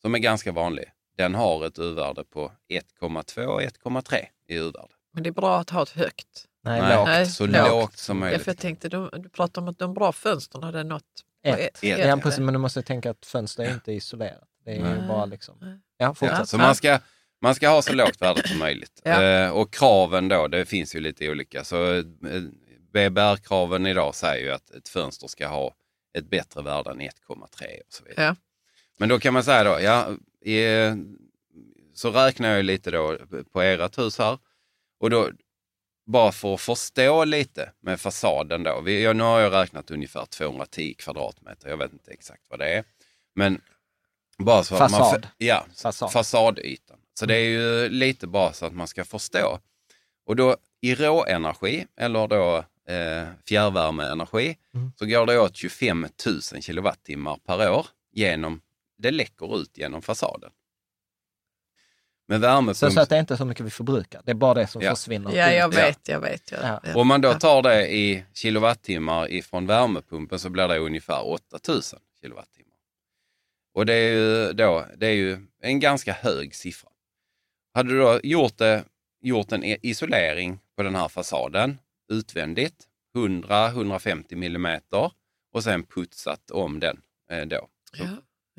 som är ganska vanlig, den har ett U-värde på 1,2-1,3 i U-värde. Men det är bra att ha ett högt. Nej, Nej, lågt. Nej, så lågt. lågt som Ja, möjligt. för jag tänkte, du, du pratar om att de bra fönstren hade nått Ett. ett. Ett. Ja, precis, men du måste tänka att fönster är inte isolerat. Det är ju Nej. bara liksom... Ja, fortsätt. Ja, så man ska, man ska ha så lågt värde som möjligt. Ja. Eh, och kraven då, det finns ju lite olika. Så eh, BBR-kraven idag säger ju att ett fönster ska ha ett bättre värde än 1,3 och så vidare. Ja. Men då kan man säga då, ja, eh, så räknar jag lite då på ert hus här. Och då, bara för att förstå lite med fasaden då. Vi, jag, nu har jag räknat ungefär 210 kvadratmeter. Jag vet inte exakt vad det är. Men bara så att man... Fasad. Ja, Fasad. fasadytan. Så det är ju lite bara så att man ska förstå. Och då i råenergi, eller då eh, fjärrvärmeenergi, så går det åt 25 000 kilowattimmar per år genom, det läcker ut genom fasaden. Med Så, värmepump, så att det är inte så mycket vi förbrukar. Det är bara det som Ja. försvinner. Ja, jag ut. vet, jag vet. Jag, Ja. ja. om man då tar det i kilowattimmar ifrån värmepumpen så blir det ungefär 8000 kilowattimmar. Och det är ju, då, det är ju en ganska hög siffra. Hade du då gjort, det, gjort en isolering på den här fasaden utvändigt, 100-150 millimeter och sen putsat om den eh, då. Ja.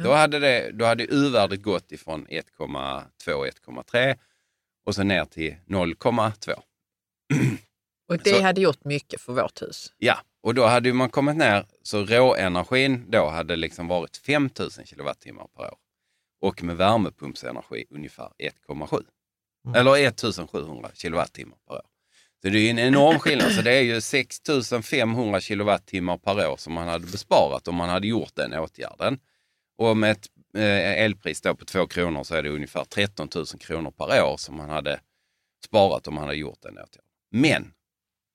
Då hade, det, då hade U-värdet gått ifrån 1,2-1,3 och sen ner till 0,2. Och det Så- hade gjort mycket för vårt hus. Ja, och då hade man kommit ner, så råenergin då hade liksom varit 5000 kilowattimmar per år. Och med värmepumpsenergi ungefär 1,7. Eller 1700 kilowattimmar per år. Så det är en enorm skillnad. Så det är ju 6500 kilowattimmar per år som man hade besparat om man hade gjort den åtgärden. Och med ett eh, elpris då på 2 kronor så är det ungefär 13 000 kronor per år som man hade sparat om man hade gjort den åtgärden. Men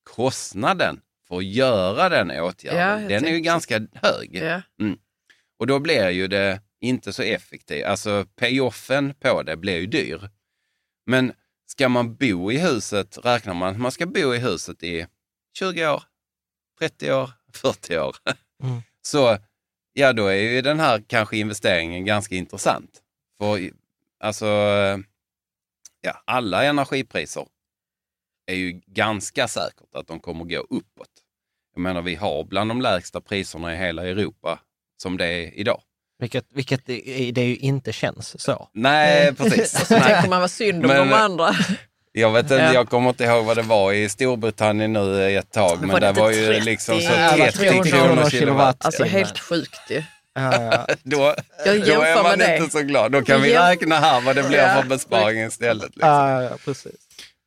kostnaden för att göra den åtgärden, Ja, jag den är ju ganska hög. Ja. Och då blir ju det inte så effektivt. Alltså payoffen på det blir ju dyr. Men ska man bo i huset, räknar man att man ska bo i huset i 20 år, 30 år, 40 år. Mm. Så ja, då är ju den här kanske investeringen ganska intressant. För alltså, ja, alla energipriser är ju ganska säkert att de kommer gå uppåt. Jag menar, vi har bland de lägsta priserna i hela Europa som det är idag. Vilket, vilket det ju inte känns så. Nej, precis. Så tänker man vad synd om Men- de andra. Jag vet inte, Ja. jag kommer inte ihåg vad det var i Storbritannien nu ett tag, men det inte var ju 30? liksom så Ja, 30 300 kronor kilowatt. Alltså helt sjukt ju. Ja, ja. Då, då är man med det. inte så glad. Då kan vi räkna här vad det blir Ja. för besparing istället. Liksom. Ja, ja, precis.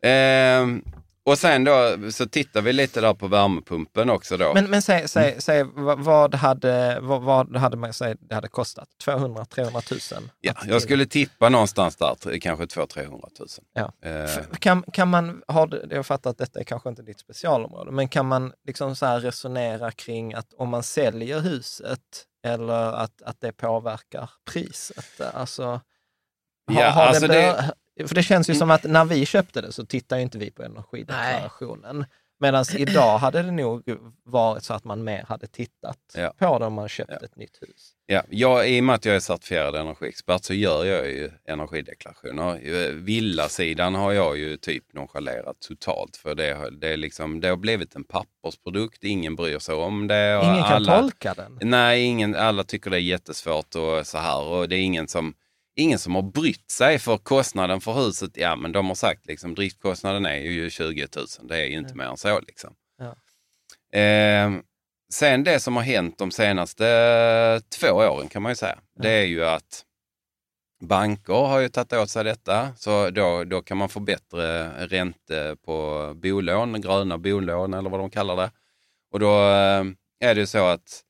Ehm, och sen då så tittar vi lite där på värmepumpen också då. Men, men säg, säg, säg vad, hade, vad, vad hade man säg, det hade kostat? 200-300 000? ja, jag skulle tippa någonstans där, kanske 200-300 000. Ja. Eh, Kan, kan man, har jag fattar att detta är kanske inte ditt specialområde, men kan man liksom så resonera kring att om man säljer huset eller att, att det påverkar priset? Alltså, har, Ja, har alltså det, det- För det känns ju som att när vi köpte det så tittade inte vi på energideklarationen. Medan idag hade det nog varit så att man mer hade tittat Ja. på det om man köpt ett nytt hus. Ja, jag, I och med att jag är certifierad energiexpert så gör jag ju energideklarationer. Eh, Villasidan har jag ju typ nonchalerat totalt för det, det, är liksom, det har blivit en pappersprodukt, ingen bryr sig om det. och Ingen kan alla, tolka den. Nej, ingen, alla tycker det är jättesvårt och så här och det är ingen som, ingen som har brytt sig för kostnaden för huset. Ja, men de har sagt liksom driftkostnaden är ju 20 000, det är ju inte mer än så liksom. Ja. Eh, sen det som har hänt de senaste två åren kan man ju säga, det är ju att banker har ju tagit åt sig detta, så då, då kan man få bättre ränte på bolån, gröna bolån eller vad de kallar det. Och då eh, är det ju så att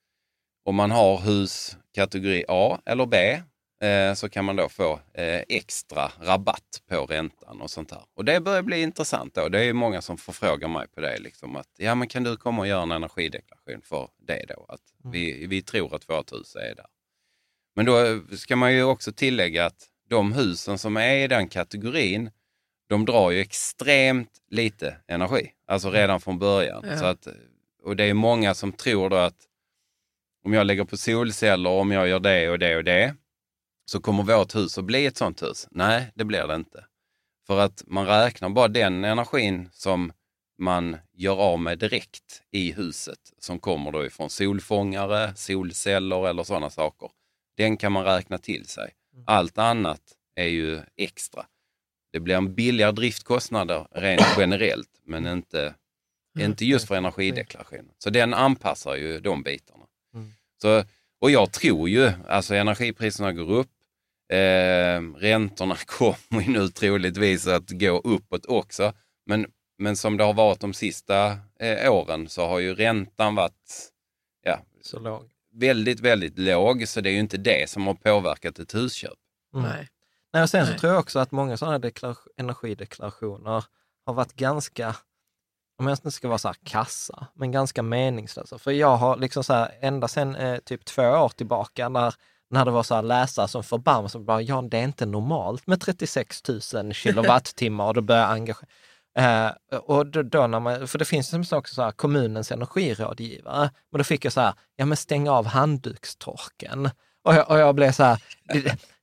om man har hus kategori A eller B så kan man då få eh, extra rabatt på räntan och sånt här. Och det börjar bli intressant då. Det är ju många som förfrågar mig på det. Liksom att, ja, men kan du komma och göra en energideklaration för det då? Att vi, vi tror att vårt hus är där. Men då ska man ju också tillägga att de husen som är i den kategorin, de drar ju extremt lite energi. Alltså redan från början. Ja. Så att, och det är många som tror då att om jag lägger på solceller, om jag gör det och det och det, så kommer vårt hus att bli ett sånt hus. Nej, det blir det inte. För att man räknar bara den energin som man gör av med direkt i huset, som kommer då ifrån solfångare, solceller eller sådana saker. Den kan man räkna till sig. Allt annat är ju extra. Det blir en billigare driftkostnader rent generellt, men inte, inte just för energideklarationen. Så den anpassar ju de bitarna. Så, och jag tror ju, alltså energipriserna går upp, eh, räntorna kommer ju nu troligtvis att gå uppåt också. Men, men som det har varit de sista eh, åren så har ju räntan varit ja, Så låg. väldigt, väldigt låg. Så det är ju inte det som har påverkat ett husköp. Mm. Nej. Nej, och sen så Nej. tror jag också att många sådana deklar- energideklarationer har varit ganska, om jag inte ska vara så här kassa, men ganska meningslösa. För jag har liksom så här, ända sedan eh, typ två år tillbaka, när, när det var så här läsare som förbarmade sig, bara, ja det är inte normalt med 36 000 kilowattimmar och då börjar jag engagera Eh, och då, då när man, för det finns som sagt också så här, kommunens energirådgivare, men då fick jag så här, ja men stäng av handdukstorken. Och jag, och jag blev så här,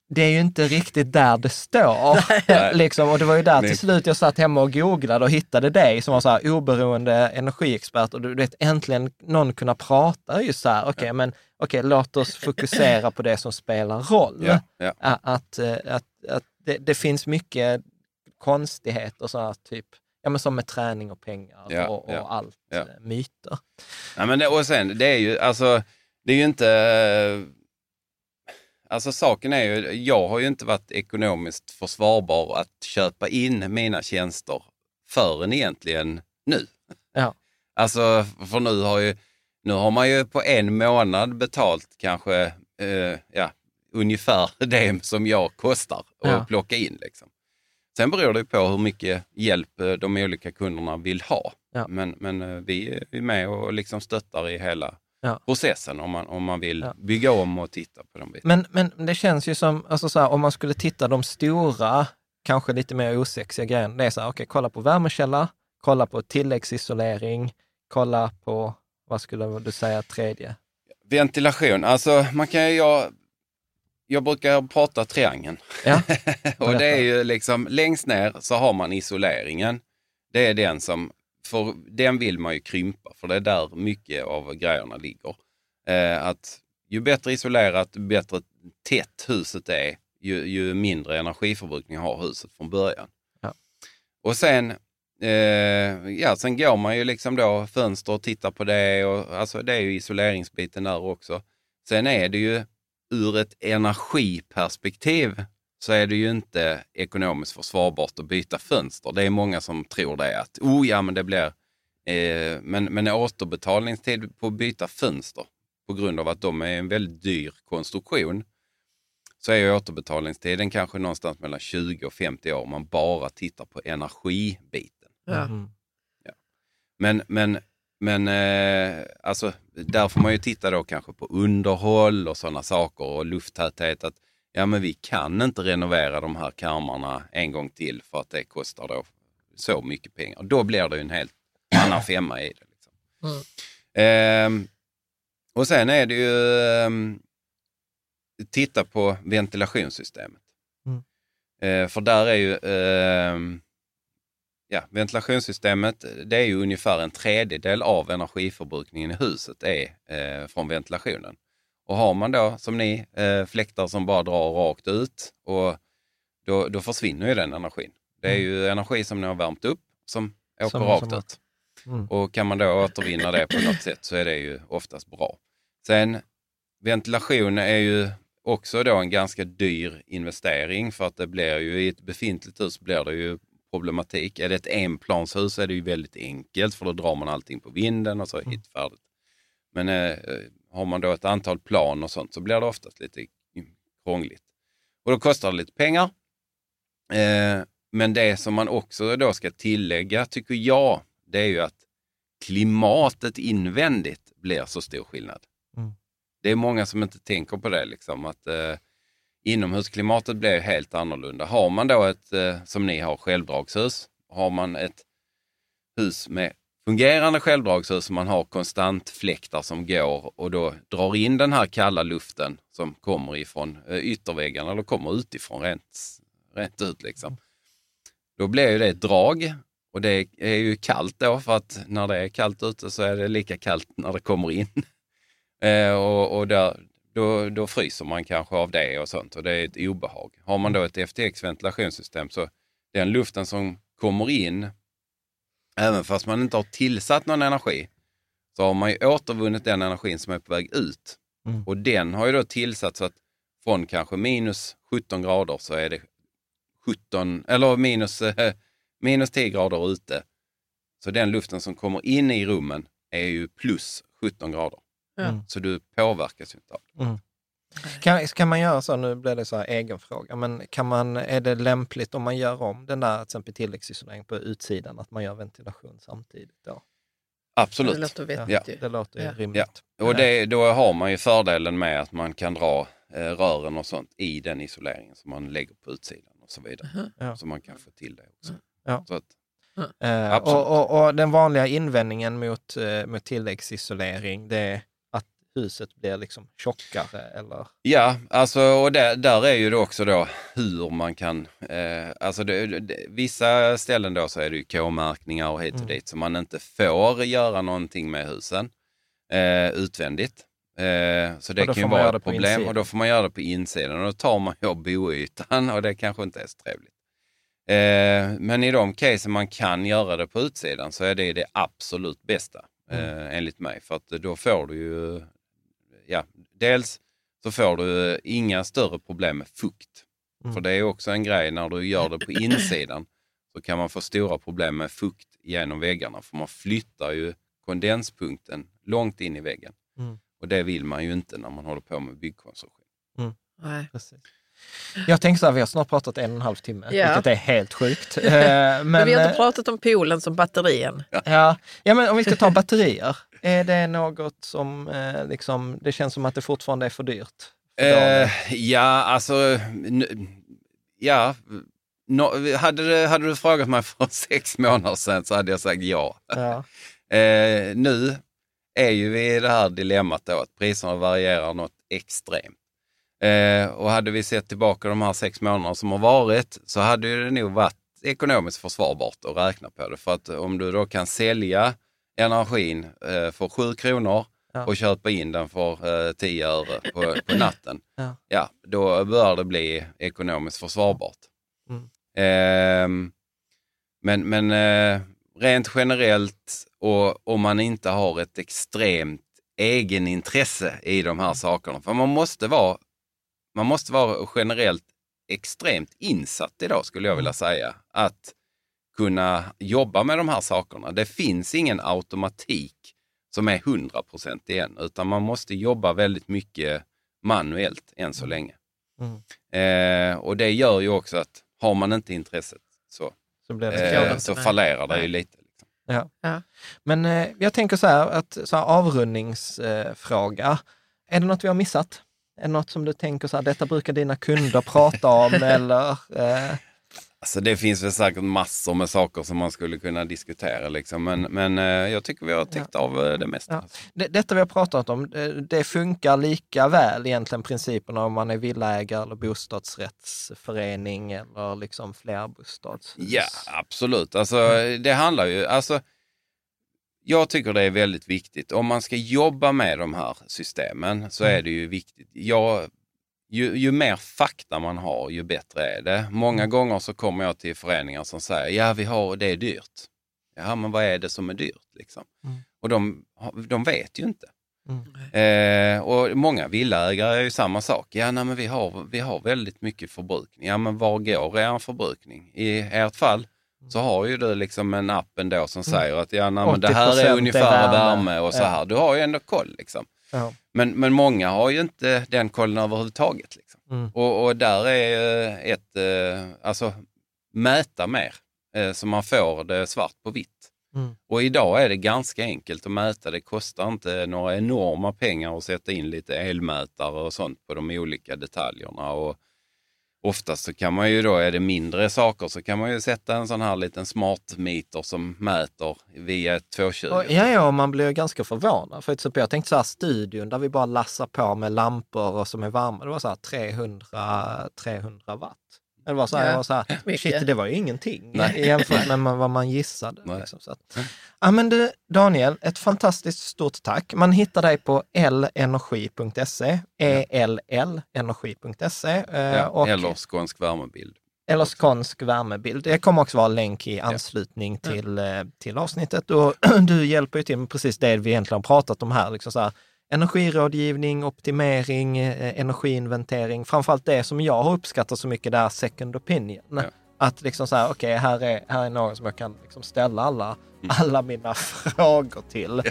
det, är ju inte riktigt där det står. liksom, och det var ju där Nej. till slut jag satt hemma och googlade och hittade dig som var så här oberoende energiexpert och du vet äntligen någon kunna prata just så här, okej men okej låt oss fokusera på det som spelar roll. Ja, ja. Att, eh, att, att det, det finns mycket konstigheter så här, typ, ja men som med träning och pengar Ja, och, och ja, allt, ja. eh, myter. Ja, men det, och sen, det är ju, alltså, det är ju inte... Alltså saken är ju, jag har ju inte varit ekonomiskt försvarbar att köpa in mina tjänster förrän egentligen nu. Ja. Alltså, för nu har, ju, nu har man ju på en månad betalt kanske eh, ja, ungefär det som jag kostar att Ja. plocka in. Liksom. Sen beror det på hur mycket hjälp eh, de olika kunderna vill ha. Ja. Men, men eh, vi är med och liksom stöttar i hela Ja. processen om man, om man vill Ja. bygga om och titta på de bitarna. Men, men det känns ju som, alltså så här, om man skulle titta de stora, kanske lite mer osexiga grejerna, det är så här, okej, kolla på värmekälla, kolla på tilläggsisolering, kolla på, vad skulle du säga, tredje? Ventilation, alltså man kan ju, jag, jag brukar prata triangeln. Ja. och det är ju liksom, längst ner så har man isoleringen. Det är den som, för den vill man ju krympa, för det är där mycket av grejerna ligger. Eh, att ju bättre isolerat, ju bättre tätt huset är, ju, ju mindre energiförbrukning har huset från början. Ja. Och sen, eh, ja, sen går man ju liksom då fönster och tittar på det. Och, alltså det är ju isoleringsbiten där också. Sen är det ju ur ett energiperspektiv så är det ju inte ekonomiskt försvarbart att byta fönster. Det är många som tror det, att oh ja, men det blir... Eh, men, men återbetalningstid på att byta fönster, på grund av att de är en väldigt dyr konstruktion, så är ju återbetalningstiden kanske någonstans mellan 20 och 50 år om man bara tittar på energibiten. Ja. Mm. Men, men, men eh, alltså, där får man ju titta då kanske på underhåll och sådana saker och lufttäthet. Att, ja, men vi kan inte renovera de här karmarna en gång till för att det kostar då så mycket pengar. Då blir det ju en helt man har femma i det. Liksom. Ehm, och sen är det ju ehm, titta på ventilationssystemet. Mm. Eh, för där är ju ehm, ja, ventilationssystemet, det är ju ungefär en tredjedel av energiförbrukningen i huset är eh, från ventilationen. Och har man då, som ni, eh, fläktar som bara drar rakt ut, och då, då försvinner ju den energin. Det är ju energi som ni har värmt upp som åker Som- rakt som- ut. Mm. Och kan man då återvinna det på något sätt så är det ju oftast bra. Sen ventilation är ju också då en ganska dyr investering för att det blir ju i ett befintligt hus blir det ju problematik. Är det ett enplanshus är det ju väldigt enkelt för då drar man allting på vinden och så är det hit färdigt. Men eh, har man då ett antal plan och sånt så blir det oftast lite krångligt. Och då kostar det lite pengar. Eh, men det som man också då ska tillägga, tycker jag, det är ju att klimatet invändigt blir så stor skillnad. Mm. Det är många som inte tänker på det, liksom, att eh, inomhusklimatet blir ju helt annorlunda. Har man då ett, eh, som ni har, självdragshus, har man ett hus med fungerande självdragshus som man har konstant fläktar som går och då drar in den här kalla luften som kommer ifrån eh, ytterväggarna eller kommer utifrån rent, rent ut. Liksom. Då blir ju det ett drag och det är ju kallt då för att när det är kallt ute så är det lika kallt när det kommer in. Eh, och och där, då, då fryser man kanske av det och sånt och det är ett obehag. Har man då ett FTX ventilationssystem så den luften som kommer in, även fast man inte har tillsatt någon energi, så har man ju återvunnit den energin som är på väg ut. Mm. Och den har ju då tillsatt så att från kanske minus 17 grader så är det 17, eller minus, eh, minus 10 grader ute. Så den luften som kommer in i rummen är ju plus 17 grader. Ja. Så du påverkas ju inte av det. Mm. Kan, kan man göra så, nu blir det så här egen fråga, men kan man, är det lämpligt om man gör om den där till exempel tilläggsisolering på utsidan, att man gör ventilation samtidigt då? Absolut. Det låter vettigt Ja. Det låter Ja. rimligt. Och det, då har man ju fördelen med att man kan dra eh, rören och sånt i den isoleringen som man lägger på utsidan och så vidare. Ja. Så man kan få till det också. Ja. Så att, Eh, Absolut. och, och, och den vanliga invändningen mot, eh, mot tilläggsisolering, det är huset blir liksom tjockare eller? Ja, alltså och där, där är ju det också då hur man kan, eh, alltså det, det, vissa ställen då så är det ju K-märkningar och hit och Mm. dit så man inte får göra någonting med husen eh, utvändigt. Eh, så det kan ju vara ett problem och då får man göra det på insidan och då tar man ju boytan och det kanske inte är så trevligt. Eh, men i de casen man kan göra det på utsidan så är det det absolut bästa eh, enligt mig. För att då får du ju, ja, dels så får du inga större problem med fukt. Mm. För det är också en grej när du gör det på insidan så kan man få stora problem med fukt genom väggarna. För man flyttar ju kondenspunkten långt in i väggen. Mm. Och det vill man ju inte när man håller på med byggkonstruktion. Nej. Precis. Jag tänker så här, vi har snart pratat en och en halv timme, Ja. vilket är helt sjukt. Eh, Men, men, vi har inte eh, pratat om poolen som batterien. ja, ja, men om vi ska ta batterier, är det något som eh, liksom, det känns som att det fortfarande är för dyrt? För? Eh, ja, alltså, ja. No, hade, du, hade du frågat mig för sex månader sedan så hade jag sagt ja. ja. Eh, nu är ju vi i det här dilemmat då att priserna varierar något extremt. Eh, och hade vi sett tillbaka de här sex månaderna som har varit så hade det nog varit ekonomiskt försvarbart att räkna på det. För att om du då kan sälja energin eh, för 7 kronor Ja. och köpa in den för eh, 10 öre på, på natten, Ja. ja, då bör det bli ekonomiskt försvarbart. Mm. Ehm, men men eh, rent generellt och om man inte har ett extremt egenintresse i de här sakerna. För man måste vara, man måste vara generellt extremt insatt idag skulle jag vilja säga. Att kunna jobba med de här sakerna. Det finns ingen automatik som är 100 procent igen, utan man måste jobba väldigt mycket manuellt än så länge. Mm. Eh, och det gör ju också att har man inte intresset så, Så blir det eh, så fallerar det ju lite. Ja. Ja. Men eh, jag tänker så här, att så här, avrundningsfråga. Är det något vi har missat? Är det något som du tänker så här, detta brukar dina kunder prata om eller? Eh, Alltså det finns väl säkert massor med saker som man skulle kunna diskutera, liksom. men, men eh, jag tycker vi har täckt av eh, det mesta. Ja. Det, detta vi har pratat om, det, det funkar lika väl egentligen principerna om man är villaägare eller bostadsrättsförening eller liksom flerbostadshus. Ja, absolut. Alltså, det handlar ju, alltså, jag tycker det är väldigt viktigt. Om man ska jobba med de här systemen så är det ju viktigt. Jag, ju, ju mer fakta man har, ju bättre är det. Många gånger så kommer jag till föreningar som säger, ja vi har, det är dyrt. Ja, men vad är det som är dyrt? Liksom? Och de, de vet ju inte. Eh, och många villaägare är ju samma sak. Ja, nej, men vi har, vi har väldigt mycket förbrukning. Ja, men var går er förbrukning? I ert fall så har ju du liksom en app ändå som säger att ja, nej, men det här 80% är är ungefär värme. värme och så här. Du har ju ändå koll liksom. Ja. Men, men många har ju inte den kollen överhuvudtaget. Liksom. Mm. Och, och där är eh, ett, eh, alltså mäta mer eh, så man får det svart på vitt. Mm. Och idag är det ganska enkelt att mäta. Det kostar inte några enorma pengar att sätta in lite elmätare och sånt på de olika detaljerna. Och oftast så kan man ju då, är det mindre saker, så kan man ju sätta en sån här liten smart meter som mäter via ett 220. Och, ja, ja, man blir ju ganska förvånad. För typ, jag tänkte så här studion där vi bara lassar på med lampor och som är varma. Det var så här 300, 300 watt. Det var så här, Ja, jag var så här mycket. shit, det var ju ingenting Nej. jämfört med vad man gissade. Liksom, så att. ja, men du, Daniel, ett fantastiskt stort tack. Man hittar dig på elenergi.se, ellenergi.se. eh, Ja, och- eller skånsk värmebild. eller skånsk värmebild. Det kommer också vara länk i anslutning till, eh, till avsnittet. Och du hjälper ju till med precis det vi egentligen har pratat om här. Liksom så här energirådgivning, optimering, eh, energiinventering. Framförallt det som jag har uppskattat så mycket, det är second opinion. Att liksom så här, okej, här, är, här är någon som jag kan liksom ställa alla, alla mina frågor till.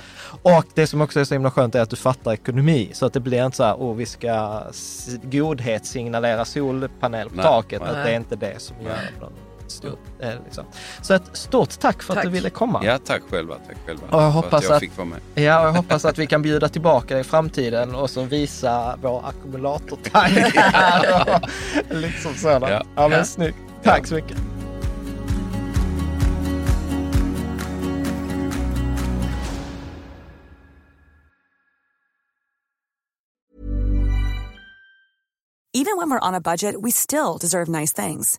Och det som också är så himla skönt är att du fattar ekonomi. Så att det blir inte så här, oh, vi ska godhetssignalera solpanel på Nej, taket. nej. Att det är inte det som gör någon stor... Eh, liksom. Så ett stort tack för att Tack. du ville komma. Ja, tack själva. Tack själva. Och jag hoppas att jag att- fick vara med. Ja, jag hoppas att vi kan bjuda tillbaka dig i framtiden och så visa vår ackumulatortankar och liksom sådant. Ja. Ja, men Ja. snyggt. Tack så mycket. Even when we're on a budget, we still deserve nice things.